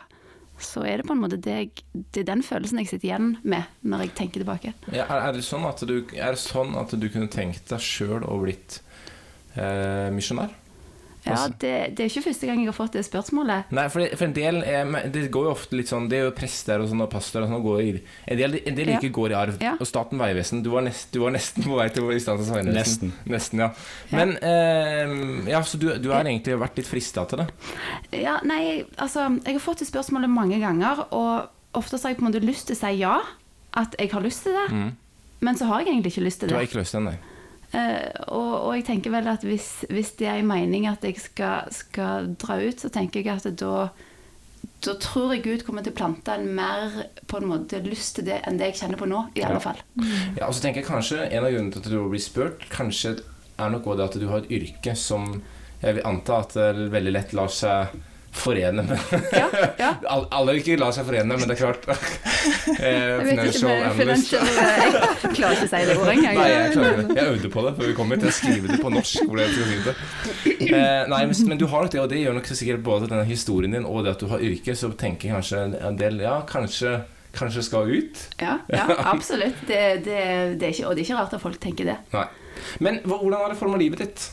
så er det på en måte det, jeg, det er den følelsen jeg sitter igjen med når jeg tenker tilbake. Ja, er, det sånn at du, er det sånn at du kunne tenkt deg sjøl å blitt eh, misjonær? Ja, altså- det, det, er ikke første gang jeg har fått det spørsmålet. Nei, for, det, for en del er, Det går jo ofte litt sånn Det er jo prester og sånn og pastorer og sånn går i En del, en del ja. går i arv. Ja. Og Staten vegvesen du, du, var nesten på vei til i Statens vegvesen. Nesten. nesten. ja. Men eh, Ja, så du, du har egentlig vært litt frista til det? Ja, nei, altså Jeg har fått det spørsmålet mange ganger, og ofte har jeg på en måte lyst til å si ja. At jeg har lyst til det. Mm. Men så har jeg egentlig ikke lyst til det. Du har ikke lyst til det, nei. Uh, og, og, jeg tenker vel at hvis, hvis det er en mening at jeg skal, skal, dra ut, så tenker jeg at da, da tror jeg Gud kommer til å plante en mer på en måte lyst til det enn det jeg kjenner på nå. i alle fall. Ja, og så tenker jeg kanskje En av grunnene til at du blir spurt, kanskje er nok også det at du har et yrke som jeg vil anta at det veldig lett lar seg forene med ja, ja. Alle ikke la seg forene, men det er klart. eh, financial analyst. Eh, jeg klarer ikke å si det ordet engang. Nei, jeg klarer det. Jeg øvde på det før vi kom hit. Jeg skriver det på norsk. Hvor det. Eh, nei, men du har nok det, og det gjør nok sikkert både denne historien din og det at du har yrke, så tenker jeg kanskje en del Ja, kanskje kanskje skal ut. Ja, ja absolutt. Det, det, det, er ikke, og det er ikke rart at folk tenker det. Nei. Men hvordan har det forma livet ditt?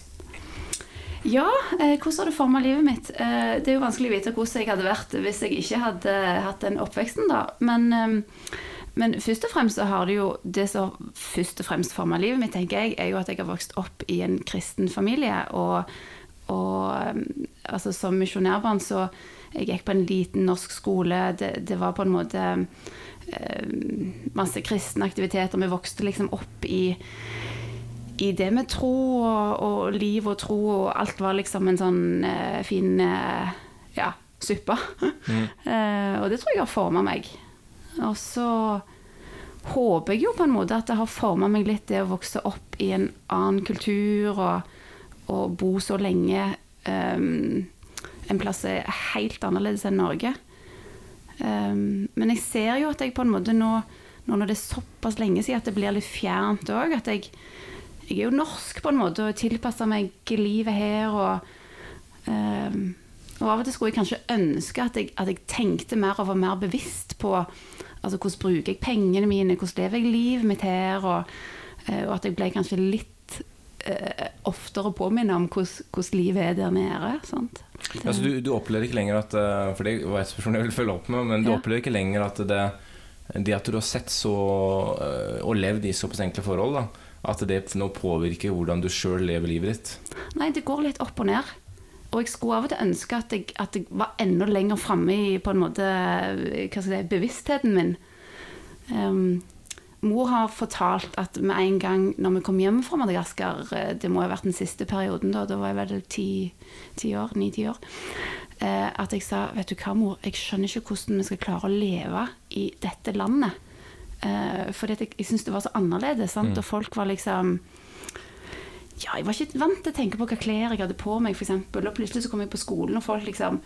Ja, eh, hvordan har det forma livet mitt? Eh, det er jo vanskelig å vite hvordan jeg hadde vært hvis jeg ikke hadde hatt den oppveksten, da. Men, eh, men først og fremst så har det jo Det som først og fremst forma livet mitt, tenker jeg, er jo at jeg har vokst opp i en kristen familie. Og, og altså som misjonærbarn så Jeg gikk på en liten norsk skole. Det, det var på en måte masse kristne aktiviteter. Vi vokste liksom opp i i det med tro og, og, liv og tro, og alt var liksom en sånn uh, fin uh, ja, suppe. Mm. uh, og det tror jeg har forma meg. Og så håper jeg jo på en måte at det har forma meg litt, det å vokse opp i en annen kultur og, og bo så lenge um, en plass er helt annerledes enn Norge. Um, men jeg ser jo at jeg på en måte nå, nå når det er såpass lenge siden, at det blir litt fjernt òg. At jeg jeg er jo norsk på en måte og tilpasser meg livet her. Og, eh, og, av og til skulle jeg kanskje ønske at jeg, at jeg, tenkte mer og var mer bevisst på altså, hvordan bruker jeg pengene mine, hvordan lever jeg livet mitt her, og, uh, og at jeg ble kanskje litt eh, oftere påminnet om hvordan, hvordan, livet er der nede. Det, altså, du, du, opplever ikke lenger at uh, For det var et spørsmål jeg ville følge opp med, men du ja. opplever ikke lenger at det, det at du har sett så og levd i såpass enkle forhold, da, at det nå påvirker hvordan du sjøl lever livet ditt? Nei, det går litt opp og ned. Og jeg skulle av og til ønske at jeg, at jeg var enda lenger framme i på en måte, hva skal si, bevisstheten min. Um, Mor har fortalt at med en gang når vi kom hjem fra Madagaskar, eh, det må ha vært den siste perioden, da, da var jeg vel ti år, ni-ti år, eh, at jeg sa vet du hva, mor, jeg skjønner ikke hvordan vi skal klare å leve i dette landet. Eh, fordi at jeg, jeg syntes det var så annerledes. Sant? Og folk var liksom ja, jeg var ikke vant til å tenke på hva klær jeg hadde på meg, f.eks. Og plutselig så kom jeg på skolen, og folk liksom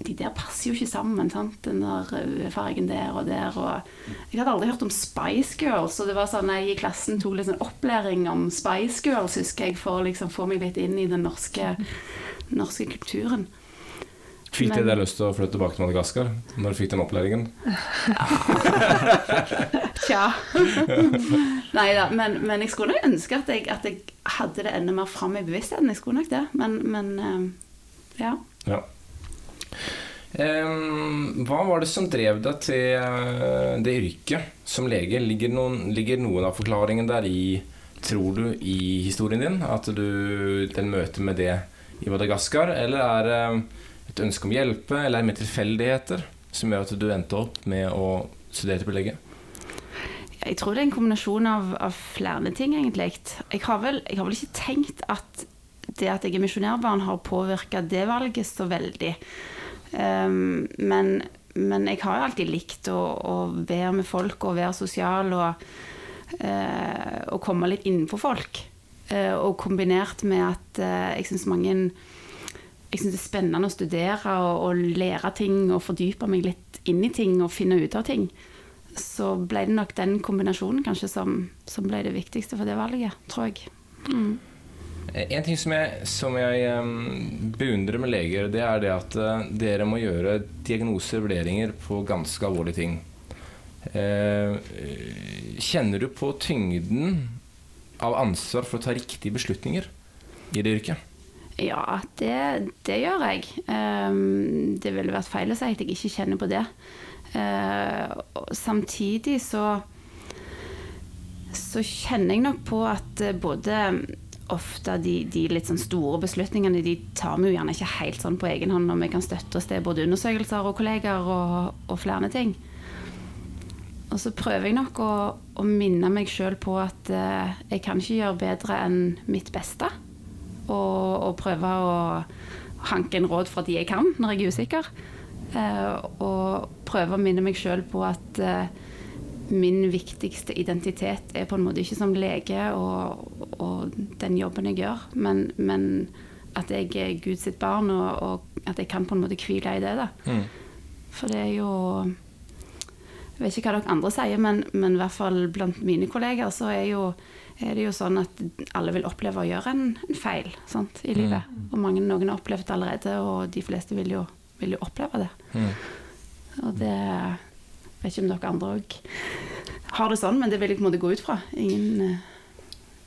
De der passer jo ikke sammen, sant. Den der fargen der og der. Og jeg hadde aldri hørt om Spice Girls, og det var sånn jeg i klassen tok litt sånn opplæring om Spice Girls, husker jeg, for å liksom få meg litt inn i den norske, norske kulturen. Fikk Men- deg lyst til å flytte tilbake til Madagaskar når du fikk den opplæringen? Tja. Nei da, men, men jeg skulle nok ønske at jeg, at jeg hadde det enda mer fram i bevisstheten. Jeg skulle nok det, men, men eh, ja. Ja. Um, hva var det som drev deg til eh, det yrket som lege? Ligger noen, ligger noen av forklaringen der i, tror du, i historien din? At du, den møter med det i Madagaskar? Eller er det et ønske om hjelpe, eller er tilfeldigheter som gjør at du endte opp med å studere til belegget? Jeg tror det er en kombinasjon av, av flere ting, egentlig. Jeg har, vel, jeg har vel ikke tenkt at det at jeg er misjonærbarn, har påvirka det valget så veldig. Um, men, men jeg har alltid likt å, å være med folk og være sosial og, uh, og komme litt innenfor folk. Uh, og kombinert med at uh, jeg syns mange jeg syns det er spennende å studere og, og lære ting og fordype meg litt inn i ting og finne ut av ting. Så ble det nok den kombinasjonen kanskje som, som ble det viktigste for det valget, tror jeg. Mm. En ting som jeg, som jeg em, beundrer med leger, det er det at eh, dere må gjøre diagnoser og vurderinger på ganske alvorlige ting. Eh, kjenner du på tyngden av ansvar for å ta riktige beslutninger i det yrket? Ja, det, det gjør jeg. Um, det ville vært feil å si at jeg ikke kjenner på det. Uh, samtidig så så kjenner jeg nok på at eh, både ofte de, de litt sånn store beslutningene de tar vi jo gjerne ikke helt sånn på egen hånd når vi kan støtte oss til både undersøkelser og kollegaer og, og flere ting. Og så prøver jeg nok å, å minne meg sjøl på at uh, jeg kan ikke gjøre bedre enn mitt beste. Og, prøve å hanke en råd fra de jeg kan når jeg er usikker. Eh, og prøve å minne meg sjøl på at eh, min viktigste identitet er på en måte ikke som lege og, og den jobben jeg gjør, men, men at jeg er Guds barn, og, og at jeg kan på en måte hvile i det. da. Mm. For det er jo Jeg vet ikke hva dere andre sier, men, men i hvert fall blant mine kolleger så er, jo, er det jo sånn at alle vil oppleve å gjøre en, en feil sant, i livet. Og mange, noen har opplevd det allerede, og de fleste vil jo, vil jo oppleve det. Mm. Og det vet ikke om dere andre òg har det sånn, men det vil jeg på en måte gå ut fra. Ingen eh,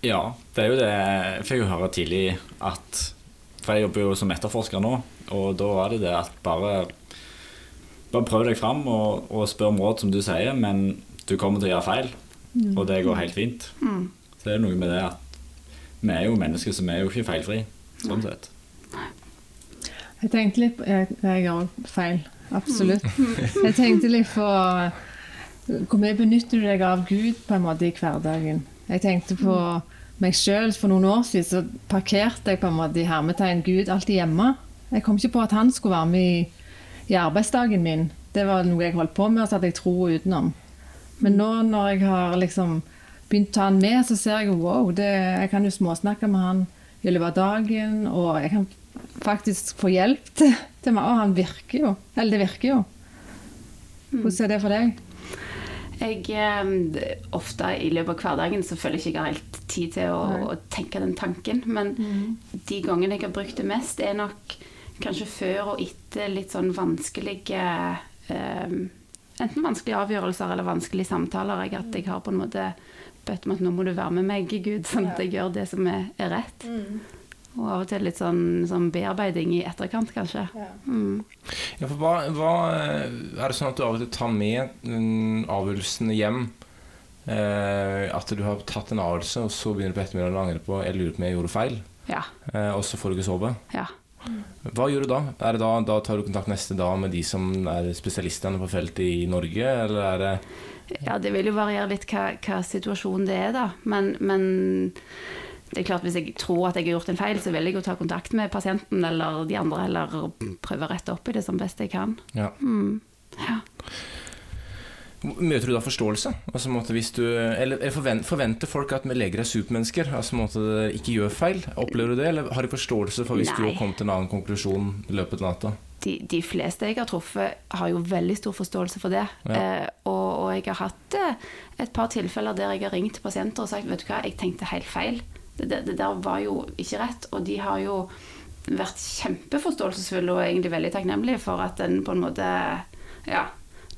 Ja, det er jo det jeg fikk jo høre tidlig at For jeg jobber jo som etterforsker nå, og da var det det at bare Bare prøv deg fram og, og spør om råd, som du sier, men du kommer til å gjøre feil. Og det går helt fint. mm. Så det er noe med det at vi er jo mennesker så vi er jo ikke feilfri, sånn sett. Jeg tenkte litt på Jeg, jeg gjør feil. Absolutt. Jeg tenkte litt på hvor mye benytter du deg av Gud på en måte i hverdagen. Jeg tenkte på meg sjøl for noen år siden, så parkerte jeg på en måte i hermetegn Gud alltid hjemme. Jeg kom ikke på at han skulle være med i, i arbeidsdagen min. Det var noe jeg holdt på med, og så hadde jeg tro utenom. Men nå når jeg har liksom begynt å ta han med, så ser jeg wow, det, jeg kan jo småsnakke med han i løpet av dagen, og jeg kan faktisk få hjelp til, til meg. Og han virker jo. Eller det virker jo. Hvordan er det for deg? Jeg, eh, ofte i løpet av hverdagen så føler jeg ikke jeg har helt tid til å, å tenke den tanken. Men de gangene jeg har brukt det mest, er nok kanskje før og etter litt sånn vanskelige um, Enten vanskelige avgjørelser eller vanskelige samtaler. Jeg, at jeg har på en måte bedt om at nå må du være med meg, Gud, sånn at jeg gjør det som er, er rett. Og av og til litt sånn, sånn bearbeiding i etterkant, kanskje. Mm. Ja, for hva, hva eh, Er det sånn at du av og til tar med mm, avgjørelsene hjem? Eh, at du har tatt en avgjørelse, og så begynner du på ettermiddagen å angre på Jeg lurer på om jeg gjorde feil, Ja. eh, og så får du ikke sove. ja. Hva gjør du da? Er det da, da tar du kontakt neste dag med de som er spesialistene på feltet i Norge, eller er det Ja, det vil jo variere litt hva, hva situasjonen det er, da. Men, men det er klart hvis jeg tror at jeg har gjort en feil, så vil jeg jo ta kontakt med pasienten eller de andre, eller prøve å rette opp i det som best jeg kan. Ja. Mm. Ja. Møter du da forståelse? Altså, hvis du, eller forvent, forventer folk at leger er supermennesker? Altså, måte, ikke gjør feil? Opplever du det, eller har de forståelse for hvis du har kommet til en annen konklusjon i løpet av natta? De, de fleste jeg har truffet, har jo veldig stor forståelse for det. Ja. Eh, og, og jeg har hatt eh, et par tilfeller der jeg har ringt pasienter og sagt vet du hva, jeg tenkte helt feil. Det, det, det der var jo ikke rett. Og de har jo vært kjempeforståelsesfulle og egentlig veldig takknemlige for at den på en måte ja,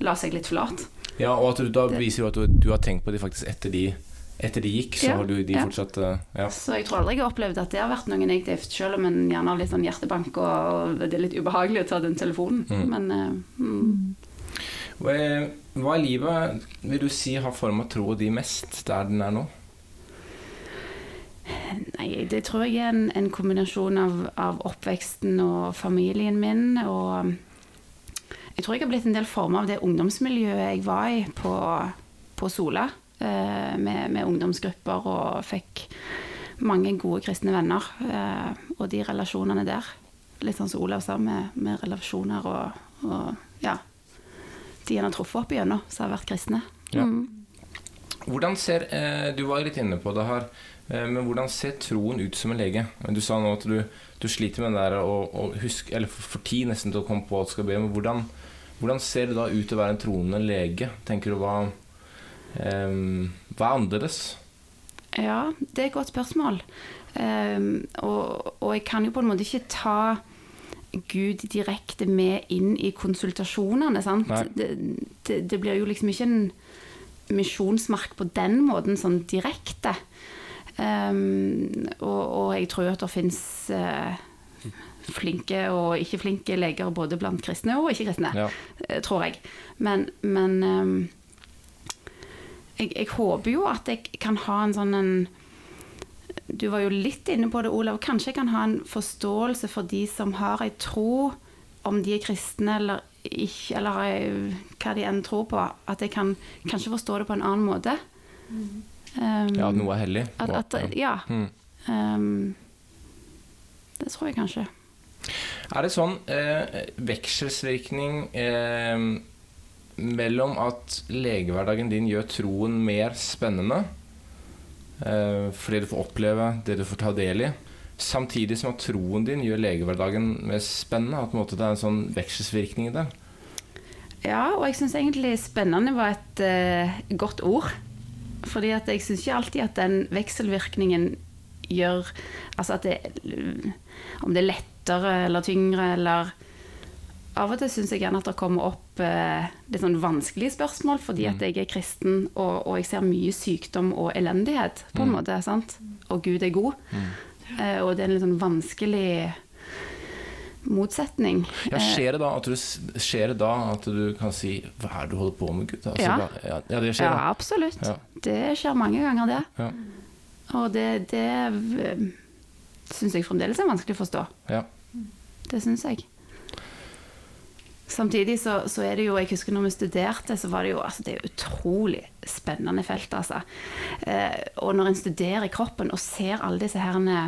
la seg litt flat. Ja, og at du da viser jo at du, du har tenkt på de faktisk etter de, etter de gikk, så Ja, har du de ja. fortsatt eh, Ja. Så jeg tror aldri jeg har opplevd at det har vært noe negativt, selv om en gjerne har litt sånn hjertebank og, og det er litt ubehagelig å ta den telefonen. Mm. Men eh, mm. Hva er- hva i livet vil du si har forma troa di mest der den er nå? Nei, det tror jeg er en, en kombinasjon av, av oppveksten og familien min. Og jeg tror jeg har blitt en del form av det ungdomsmiljøet jeg var i på, på Sola. Eh, med, med ungdomsgrupper og fikk mange gode kristne venner. Eh, og de relasjonene der. Litt sånn som Olav sa, med, med relasjoner og, og ja. De han har truffet opp igjennom, som har vært kristne. Ja. Mm. Hvordan ser, eh, Du var litt inne på det her, eh, men hvordan ser troen ut som en lege? Du sa nå at du, du sliter med det der å, å huske, eller for tid nesten til å komme på hva du skal be om. Hvordan, hvordan ser det da ut å være en troende lege? Tenker du hva eh, Hva er annerledes? Ja, det er et godt spørsmål. Um, og, og jeg kan jo på en måte ikke ta Gud direkte med inn i konsultasjonene. sant? Det, det, det blir jo liksom ikke en misjonsmark på den måten, sånn direkte. Um, og, og jeg tror at det fins flinke og ikke flinke leger både blant kristne og ikke-kristne, Ja. eh, tror jeg. Men, men ehm, jeg, jeg håper jo at jeg kan ha en sånn en Du var jo litt inne på det, Olav. Kanskje jeg kan ha en forståelse for de som har ei tro, om de er kristne eller ikke, eller hva de enn tror på. At jeg kan kanskje forstå det på en annen måte. Um, Ja, at noe er hellig? at, at, ja. Mm. Um, det tror jeg kanskje. Er det sånn eh, vekselsvirkning eh, mellom at legehverdagen din gjør troen mer spennende, eh, fordi du får oppleve det du får ta del i, samtidig som at troen din gjør legehverdagen mer spennende? At måte, det er en sånn vekselsvirkning det. Ja, og jeg syns egentlig spennende var et eh, godt ord. Fordi at jeg syns ikke alltid at den vekselvirkningen gjør Altså at det Om det er lettere eller tyngre eller Av og til syns jeg gjerne at det kommer opp eh, er sånn vanskelige spørsmål fordi at jeg er kristen og, og jeg ser mye sykdom og elendighet, på en måte. sant? Og Gud er god. Eh, og det er en litt sånn vanskelig motsetning. Ja, Eh, skjer det da at du, skjer det da at du kan si Hva er det du holder på med, Gud? Altså, Ja. hva- ja, ja, det skjer. Ja, da. absolutt. Ja. Det skjer mange ganger, det. Ja. Og det, det syns jeg fremdeles er vanskelig å forstå. Ja. Det syns jeg. Samtidig så, så er det jo Jeg husker når vi studerte, så var det jo altså, Det er utrolig spennende felt, altså. Eh, og når en studerer kroppen og ser alle disse herne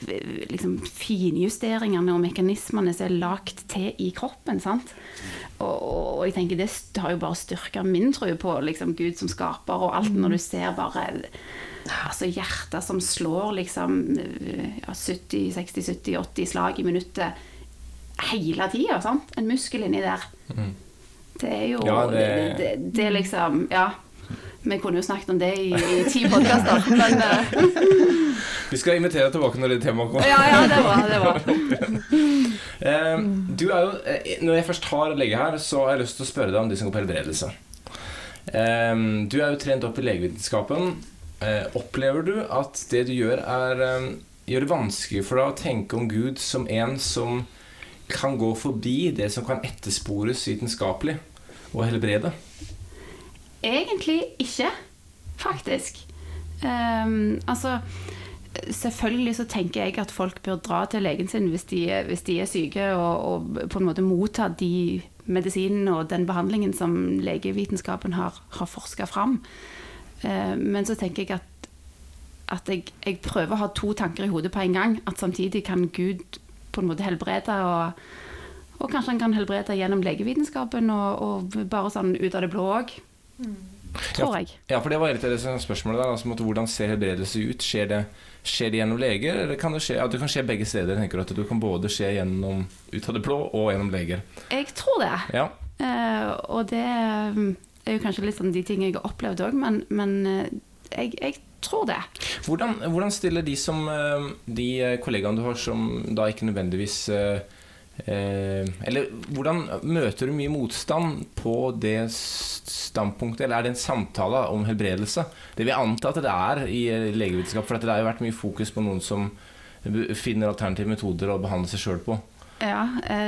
eh, liksom finjusteringene og mekanismene som er lagt til i kroppen. sant? Og, og, og jeg tenker det har jo bare styrka min tro på liksom, Gud som skaper, og alt når du ser bare altså hjertet som slår liksom ja, 70, 60, 70, 80 slag i minuttet hele tida. En muskel inni der. Det er jo Ja, det... det- Det, det, er liksom Ja. Vi kunne jo snakket om det i, i ti podkaster, men uh. Vi skal invitere deg tilbake når det temaet kommer. Ja, ja, det var det. Var. Eh, du er jo, eh, når jeg først har lege her, så har jeg lyst til å spørre deg om de som går på helbredelse. Du er jo trent opp i legevitenskapen. Opplever du at det du gjør, er, gjør det vanskelig for deg å tenke om Gud som en som kan gå forbi det som kan etterspores vitenskapelig, og helbrede? Egentlig ikke, faktisk. Um, altså selvfølgelig så tenker jeg at folk bør dra til legen sin hvis de, hvis de er syke, og, og på en måte motta de medisinene og den behandlingen som legevitenskapen har, har forska fram. Uh, men så tenker jeg at, at jeg, jeg prøver å ha to tanker i hodet på en gang. At samtidig kan Gud på en måte helbrede, og, og kanskje han kan helbrede gjennom legevitenskapen, og, og bare sånn ut av det blå òg. Tror jeg. Ja, for det var litt av det spørsmålet der. Altså, hvordan ser helbredelse ut? Skjer det, skjer det gjennom leger, eller kan det skje ja, det kan skje begge steder? tenker du At du kan både skje gjennom ut av det blå og gjennom leger? Jeg tror det. Ja. Uh, og det mm, er jo kanskje litt sånn de tingene jeg har opplevd òg, men, men eh, jeg, jeg tror det. Hvordan, hvordan stiller de som eh, De eh, kollegaene du har som da ikke nødvendigvis eh, eh, Eller hvordan møter du mye motstand på det standpunktet, eller er det en samtale om helbredelse? Det vil jeg anta at det er i legevitenskap, for det har jo vært mye fokus på noen som finner alternative metoder å behandle seg sjøl på. Ja,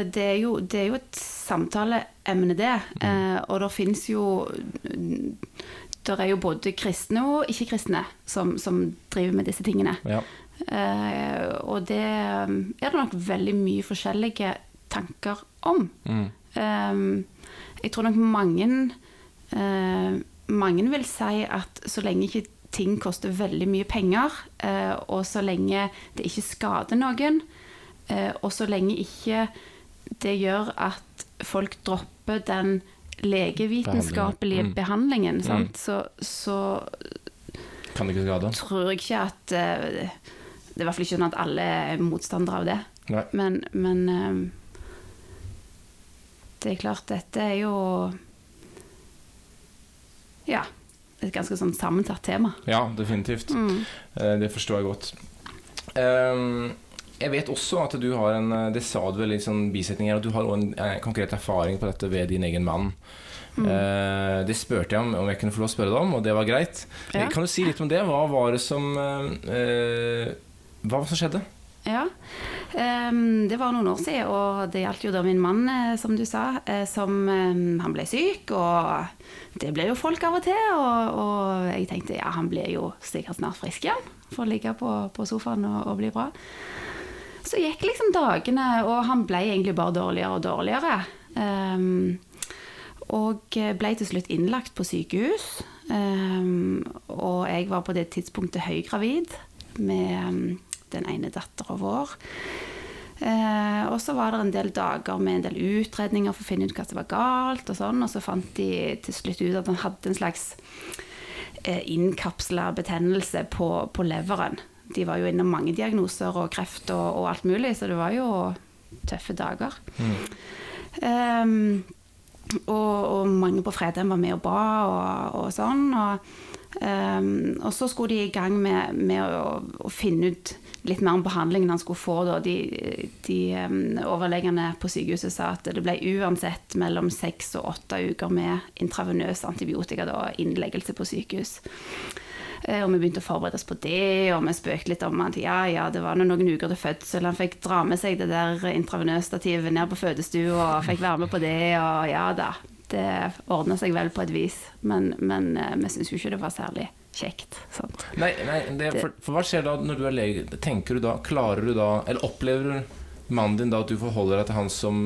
det er jo, det er jo et samtaleemne, det. Eh, og det fins jo Det er jo både kristne og ikke-kristne som, som driver med disse tingene. Ja. Uh, og det eh, er det nok veldig mye forskjellige tanker om. Mm. Uh, jeg tror nok mange uh, Mange vil si at så lenge ikke ting koster veldig mye penger, og så lenge det ikke skader noen, og så lenge ikke det gjør at folk dropper den legevitenskapelige. Mm. behandlingen, sant? Så, så Kan det ikke skade? tror jeg ikke at uh, Det er i hvert fall ikke sånn at alle er motstandere av det. Nei. Men, men eh, det er klart, dette er jo Ja. Et ganske sånn sammensatt tema. Ja, definitivt. Eh, Det forstår jeg godt. Ehm, jeg vet også at du har en eh, Det sa du vel i sånn bisetning her, at du har en eh, konkret erfaring på dette ved din egen mann. Eh, det spurte jeg om om jeg kunne få lov å spørre deg om, og det var greit. Ja. Kan du si litt om det? Hva var det som eh, Hva var det som skjedde? Ja. um, det var noen år siden, og det gjaldt jo da min mann, som du sa, som um, Han ble syk, og det ble jo folk av og til. Og, og jeg tenkte ja, han blir jo sikkert snart frisk igjen. Får ligge på, på sofaen og, og bli bra. Så gikk liksom dagene, og han ble egentlig bare dårligere og dårligere. Um, og ble til slutt innlagt på sykehus. Um, og jeg var på det tidspunktet høygravid med um, den ene dattera vår. Uh, og så var det en del dager med en del utredninger for å finne ut hva som var galt. Og sånn, og så fant de til slutt ut at han hadde en slags uh, innkapsla betennelse på, på leveren. De var jo innom mange diagnoser og kreft og, og alt mulig, så det var jo tøffe dager. Ehm, og, og mange på Fredheim var med og ba og, og sånn. Og, um, og så skulle de i gang med, med å, å finne ut litt mer om behandlingen han skulle få. Da. De, de um, overlegene på sykehuset sa at det ble uansett mellom seks og åtte uker med intravenøs antibiotika, og innleggelse på sykehus. Eh, Og vi begynte å forberede oss på det, og vi spøkte litt om at ja, ja, det var noen uker til fødsel. Han fikk dra med seg det der intravenøsstativet ned på fødestua og fikk være med på det, og ja da. Det ordna seg vel på et vis, men, men eh, vi syns jo ikke det var særlig kjekt. Sant? Nei, nei det, for, for hva skjer da når du er lege? Tenker du da, Klarer du da Eller opplever mannen din da at du forholder deg til han som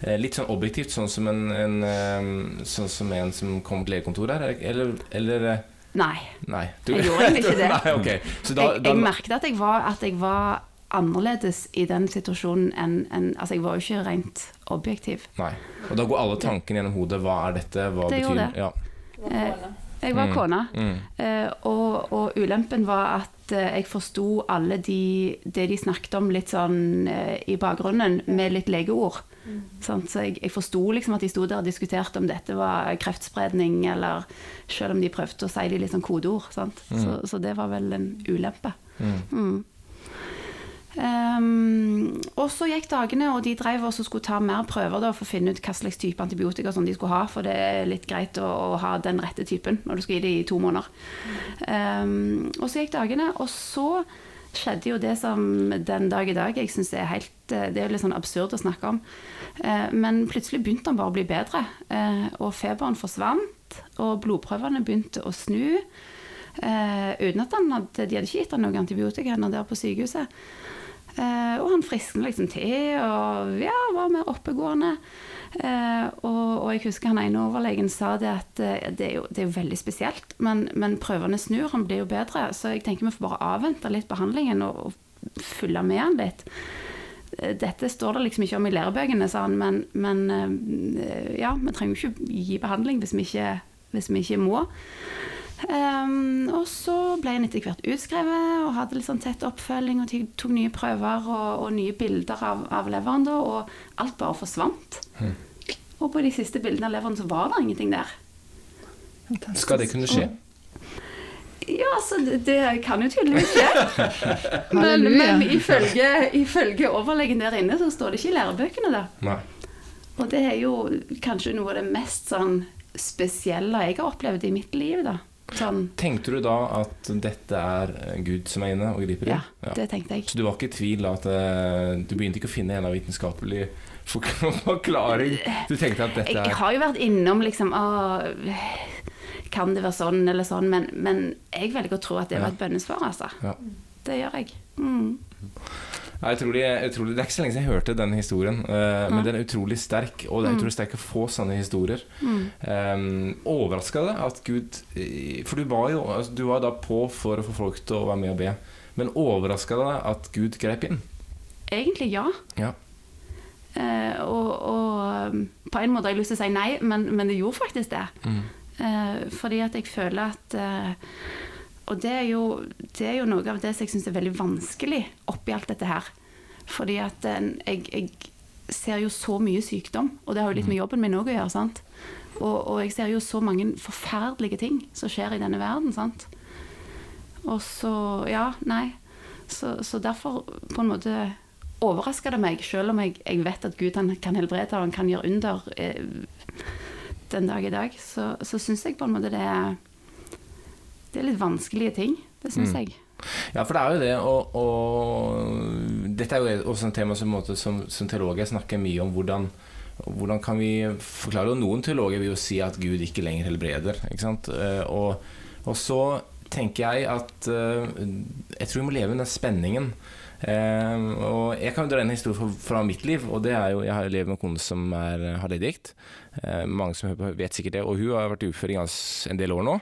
eh, Litt sånn objektivt, sånn som en, en, sånn som en som kommer til legekontoret her? Eller, eller eh, Nei. Du, Jeg gjorde egentlig ikke det. Nei, okay. Så da, jeg, da, jeg merket at jeg, var, at jeg var annerledes i den situasjonen enn en, Altså, jeg var jo ikke rent objektiv. Nei. Og da går alle tankene gjennom hodet. Hva er dette? Hva Det betyr gjorde Ja. Eh, Jeg var kona. Mm. Eh, og, og ulempen var at eh, jeg forsto alle de, det de snakket om litt sånn eh, i bakgrunnen, med litt legeord. Sant? Så jeg, jeg forsto liksom at de sto der og diskuterte om dette var kreftspredning, eller selv om de prøvde å si det i litt sånn kodeord. Sant? Så, så det var vel en ulempe. Mm. Um, og så gikk dagene, og de drev også skulle ta mer prøver da, for å finne ut hva slags type antibiotika som de skulle ha, for det er litt greit å, å ha den rette typen når du skal gi det i to måneder. Um, og så gikk dagene, og så skjedde jo det som den dag i dag jeg syns er helt eh, Det er litt sånn absurd å snakke om. Eh, men plutselig begynte han bare å bli bedre, eh, og feberen forsvant, og blodprøvene begynte å snu. Uten at han hadde, de hadde ikke gitt han noe antibiotika der på sykehuset. Eh, og han friskna liksom til og ja, var mer oppegående. Eh, og, og, jeg husker han ene overlegen sa det at eh, det, er jo, det, er jo, veldig spesielt, men, men, prøvene snur, han blir jo bedre. Så jeg tenker vi får bare avvente litt behandlingen og, og følge med han litt. Eh, dette står det liksom ikke om i lærebøkene, sa han, men, men ja, vi trenger jo ikke gi behandling hvis vi ikke, hvis vi ikke må. Um, og så ble han etter hvert utskrevet og hadde litt sånn tett oppfølging og tok nye prøver og, og nye bilder av, av leveren. Da, og alt bare forsvant. Mm. Og på de siste bildene av leveren så var det ingenting der. Fantastisk. Skal det kunne skje? Ja, altså, det, det kan jo tydeligvis skje. men, men ifølge, ifølge, overlegen der inne så står det ikke i lærebøkene, da. Nei. Og det er jo kanskje noe av det mest sånn spesielle jeg har opplevd i mitt liv, da. Sånn. Tenkte du da at dette er Gud som er inne og griper inn? Ja, det tenkte jeg. Så du var ikke i tvil da at uh, du begynte ikke å finne en av vitenskapelig forklaring? Du tenkte at dette er Jeg har jo vært innom liksom å, Kan det være sånn eller sånn? Men, men jeg velger å tro at det var et bønnesvar, altså. Ja. Det gjør jeg. Mm. Jeg utrolig, de, det er ikke så lenge siden jeg hørte den historien, uh, men den er utrolig sterk. Og det er mm. utrolig sterk å få sånne historier. Mm. Um, Overraska det at Gud For du var jo altså, du var da på for å få folk til å være med og be. Men overraska det at Gud grep inn? Egentlig ja. ja. Uh, og, og, på en måte har jeg lyst til å si nei, men, men det gjorde faktisk det. Mm. Uh, fordi at jeg føler at uh, og det er, jo, det er, jo, noe av det som jeg syns er veldig vanskelig oppi alt dette her. Fordi at jeg, jeg, ser jo så mye sykdom, og det har jo litt med mm. jobben min òg å gjøre. sant? Og, og, jeg ser jo så mange forferdelige ting som skjer i denne verden. sant? Og så Ja, nei. Så, så derfor på en måte overraska det meg, selv om jeg, jeg vet at Gud kan helbrede og han kan gjøre under eh, den dag i dag, så, så syns jeg på en måte det er det er litt vanskelige ting. Det syns mm. jeg. Ja, for det er jo det, og, og dette er jo også en tema som, som, som teologer snakker mye om hvordan hvordan kan vi forklare og Noen teologer vil jo si at Gud ikke lenger helbreder. Ikke? Eh, og, og så tenker jeg at eh, Jeg tror vi må leve den spenningen. Eh, og Jeg kan jo dra en historie fra, mitt liv. og det er jo, Jeg har levd med en kone som er, har leddgikt. mange som vet sikkert det. Og hun har vært i en del år nå.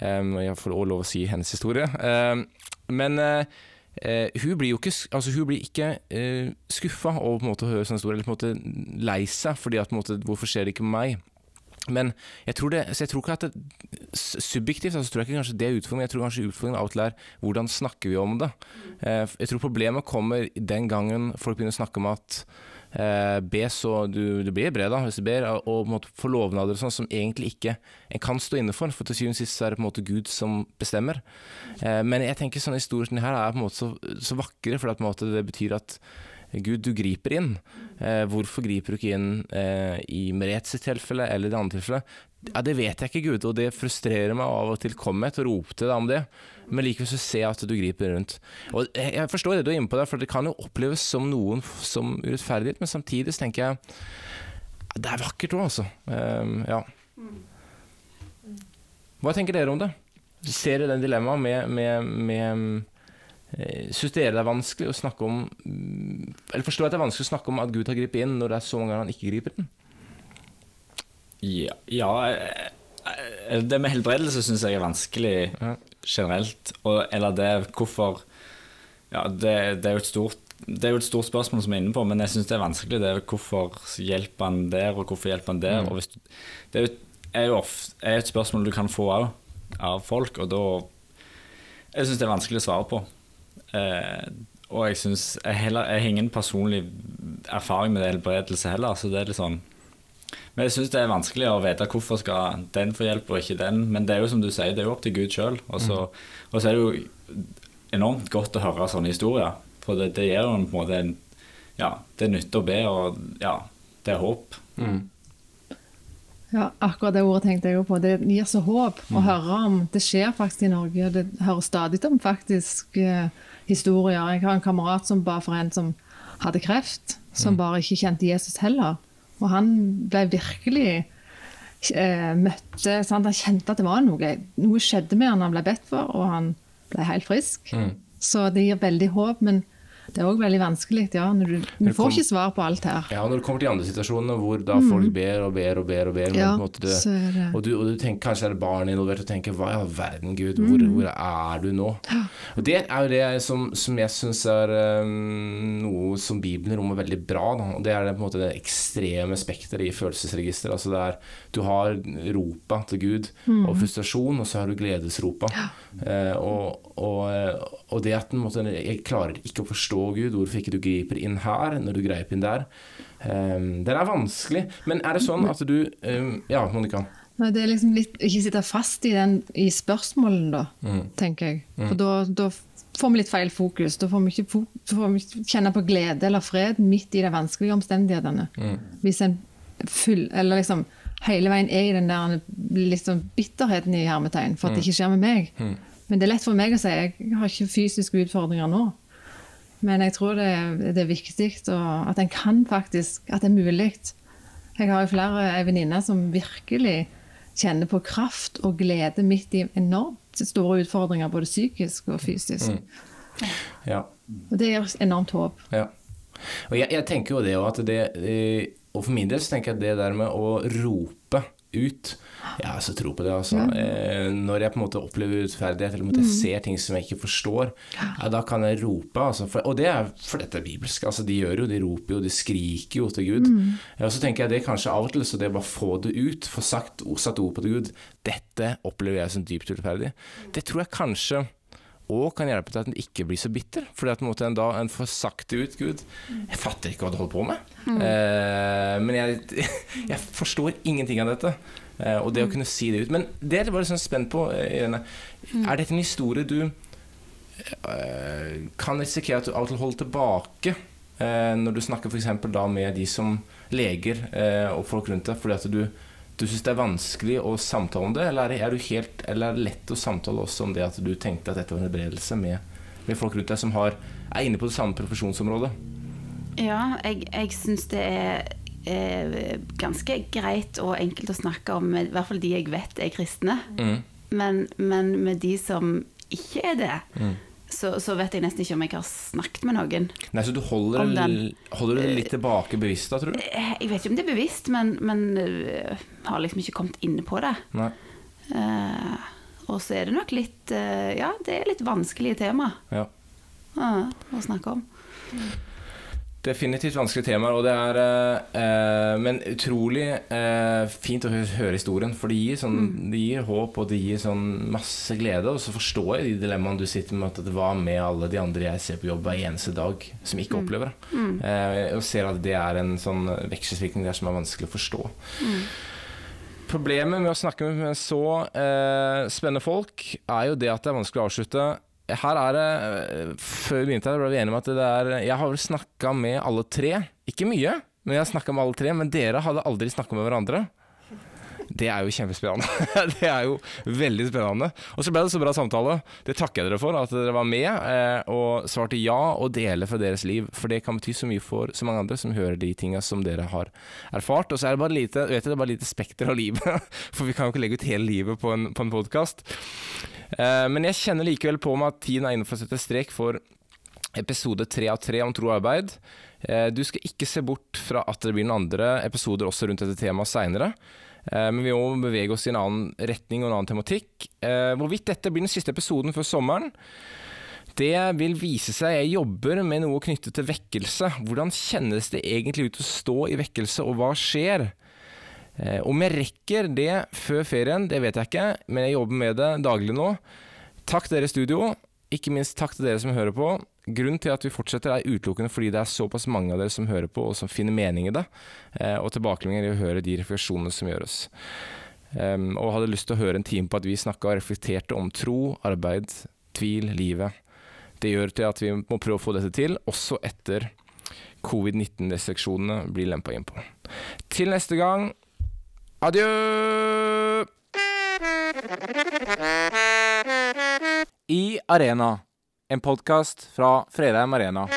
Um, jeg får også lov å si hennes historie. Um, men uh, hun blir jo ikke, altså hun blir ikke uh, skuffa over på en måte å høre sånn historie, eller på en måte lei seg fordi at på en måte, hvorfor skjer det ikke med meg? Men jeg tror, det, jeg tror ikke at det, subjektivt altså, tror jeg ikke kanskje det er utfordringen. Jeg tror kanskje utfordringen av og til er hvordan snakker vi om det. Jeg tror problemet kommer den gangen folk begynner å snakke om at eh, be så du, du blir bred da, hvis du ber, og på få lovnader sånn, som egentlig ikke en kan stå inne for. For til syvende og sist er det på en måte Gud som bestemmer. Eh, men jeg tenker sånne historier her er på en måte så, så vakre, for det betyr at Gud, du griper inn. Eh, hvorfor griper du ikke inn eh, i Merets tilfelle eller det andre tilfellet? Ja, Det vet jeg ikke, Gud, og det frustrerer meg av og til. Kom jeg til å rope til deg om det? Men likevel så ser jeg at du griper rundt. Og Jeg forstår det du er inne på der, for det kan jo oppleves som noen som urettferdighet, men samtidig så tenker jeg det er vakkert òg, altså. Um, ja. Hva tenker dere om det? Ser dere den dilemmaet med, med, med eh, Syns dere det er vanskelig å snakke om Eller forstår at det er vanskelig å snakke om at Gud har gripet inn, når det er så mange ganger han ikke griper inn? Ja, ja eh, eh, Det med helbredelse syns jeg er vanskelig. Ja generelt. Og, eller det hvorfor Ja, det, det, er jo et stort det er jo et stort spørsmål som er inne på, men jeg syns det er vanskelig. Det er Hvorfor hjelper han der, og hvorfor hjelper han der? Mm. Du, det er jo, er jo ofte, er et spørsmål du kan få òg av folk, og da Jeg syns det er vanskelig å svare på. Eh, og jeg syns jeg, jeg, har ingen personlig erfaring med helbredelse heller, så det er litt sånn men jeg syns det er vanskelig å vite hvorfor skal den få hjelp og ikke den. Men det er jo som du sier, det er jo opp til Gud sjøl. Og så mm. er det jo enormt godt å høre sånne historier. For det, det gir jo på en måte en Ja, det nytter å be, og ja, det er håp. Mm. Ja, akkurat det ordet tenkte jeg jo på. Det gir så håp å mm. høre om. Det skjer faktisk i Norge. Det hører stadig om faktisk eh, historier. Jeg har en kamerat som ba for en som hadde kreft, som mm. bare ikke kjente Jesus heller. Og han ble virkelig eh, møtte sant? Han kjente at det var noe. Noe skjedde med han han ble bedt for, og han ble helt frisk. Så det gir veldig håp. Men det er òg veldig vanskelig. ja, når Du, du får ikke svar på alt her. Ja, når det kommer til andre situasjoner hvor da folk ber og ber og ber, og ber Mm. Ja, det, det- og, du, og du tenker kanskje er det barn involvert, og tenker hva i all verden, Gud, hvor, Mm. hvor er du nå? Og det er jo det som, som jeg syns er um, noe som Bibelen rommer veldig bra, da. og det er det, på en måte det ekstreme spekteret i følelsesregisteret. Altså det er Du har ropa til Gud Mm. og frustrasjon, og så har du gledesropa. Eh, og, og, eh, og det at måtte, jeg klarer ikke å forstå Gud, hvorfor ikke du griper inn her når du greip inn der. Um, den er vanskelig. Men er det sånn at du um, Ja, Monica. Nei, det er liksom litt Ikke sitte fast i, den, i spørsmålene, da, Mm. tenker jeg. For da, da får vi litt feil fokus. Da får vi ikke fo får vi ikke kjenne på glede eller fred midt i de vanskelige omstendighetene. Mm. Hvis en full, eller liksom hele veien er i den der liksom bitterheten i hermetegn for at det ikke skjer med meg. Men det er lett for meg å si jeg har ikke fysiske utfordringer nå. Men jeg tror det, det er viktig og at en kan faktisk, at det er mulig. Jeg har jo flere venninner som virkelig kjenner på kraft og glede midt i enormt store utfordringer, både psykisk og fysisk. Ja. Og det gir enormt håp. ja. Og jeg, jeg tenker jo det òg, at det eh, Og for min del så tenker jeg det der med å rope ut Jeg har så tro på det, altså. Eh, når jeg på en måte opplever urettferdighet, eller på en måte ser ting som jeg ikke forstår, ja, da kan jeg rope. Altså, for, og det er for dette er bibelsk. Altså, de gjør jo, de roper jo, de skriker jo til Gud. Ja, og så tenker jeg det kanskje av og til, så det er bare få det ut, få sagt, satt ord på til Gud. Dette opplever jeg som dypt urettferdig. Det tror jeg kanskje og kan hjelpe til at en ikke blir så bitter. Fordi at en måte en da en får sagt det ut Gud, jeg fatter ikke hva du holder på med. Eh, men jeg, jeg forstår ingenting av dette. Eh, og det å kunne si det ut. Men det er jeg bare sånn spent på, eh, Irene. Er dette en historie du eh, kan risikere at du av og til holder tilbake? eh, når du snakker f.eks. da med de som leger eh, og folk rundt deg, fordi at du, du syns det er vanskelig å samtale om det, eller er det, helt, eller er det lett å samtale også om det at du tenkte at dette var en helbredelse med, med folk rundt deg som har, er inne på det samme profesjonsområdet? Ja, jeg, jeg syns det er, er ganske greit og enkelt å snakke om, i hvert fall de jeg vet er kristne. Mm. Men, men med de som ikke er det, Mm. Så, så vet jeg nesten ikke om jeg har snakket med noen. Nei, Så du holder, holder du det litt tilbake bevisst, da, tror du? Eh, Jeg vet ikke om det er bevisst, men, men øh, har liksom ikke kommet inn på det. Nei. Uh, og så er det nok litt uh, Ja, det er litt vanskelige tema Ja. uh, å snakke om. Definitivt vanskelige temaer, og det er eh, eh, Men utrolig eh, fint å høre historien, for det gir, sånn, det gir håp, og det gir sånn masse glede. Og så forstår jeg de dilemmaene du sitter med, at det var med alle de andre jeg ser på jobb hver eneste dag, som ikke opplever det. Eh, og ser at det er en sånn vekselvirkning der som er vanskelig å forstå. Problemet med å snakke med så eh, spennende folk er jo det at det er vanskelig å avslutte. Her er det, Før vi begynte her, ble vi enige om at det er Jeg har vel snakka med alle tre. Ikke mye, men jeg har med alle tre. Men dere hadde aldri snakka med hverandre. Det er jo kjempespennende. det er jo veldig spennende. Og så ble det så bra samtale. Det takker jeg dere for, at dere var med eh, og svarte ja og deler fra deres liv. For det kan bety så mye for så mange andre som hører de tinga som dere har erfart. Og så er det bare lite, vet du, det er bare lite spekter av livet, for vi kan jo ikke legge ut hele livet på en, på en podkast. Eh, men jeg kjenner likevel på meg at tiden er inne for å sette strek for episode tre av tre om tro og arbeid. Eh, Du skal ikke se bort fra at det blir noen andre episoder også rundt dette temaet seinere. Men vi må bevege oss i en annen retning og en annen tematikk. Eh, Hvorvidt dette blir den siste episoden før sommeren, det vil vise seg. Jeg jobber med noe knyttet til vekkelse. Hvordan kjennes det egentlig ut å stå i vekkelse, og hva skjer? Eh, Om jeg rekker det før ferien, det vet jeg ikke, men jeg jobber med det daglig nå. Takk dere i studio. Ikke minst takk til dere som hører på. Grunnen til at vi fortsetter er utelukkende fordi det er såpass mange av dere som hører på og som finner mening i det, eh, og tilbakemeldinger i å høre de refleksjonene som gjøres. Um, og hadde lyst til å høre en time på at vi snakka og reflekterte om tro, arbeid, tvil, livet. Det gjør til at vi må prøve å få dette til, også etter covid-19-restriksjonene blir lempa inn på. Til neste gang, adjø! I Arena, en podkast fra Fredheim Arena.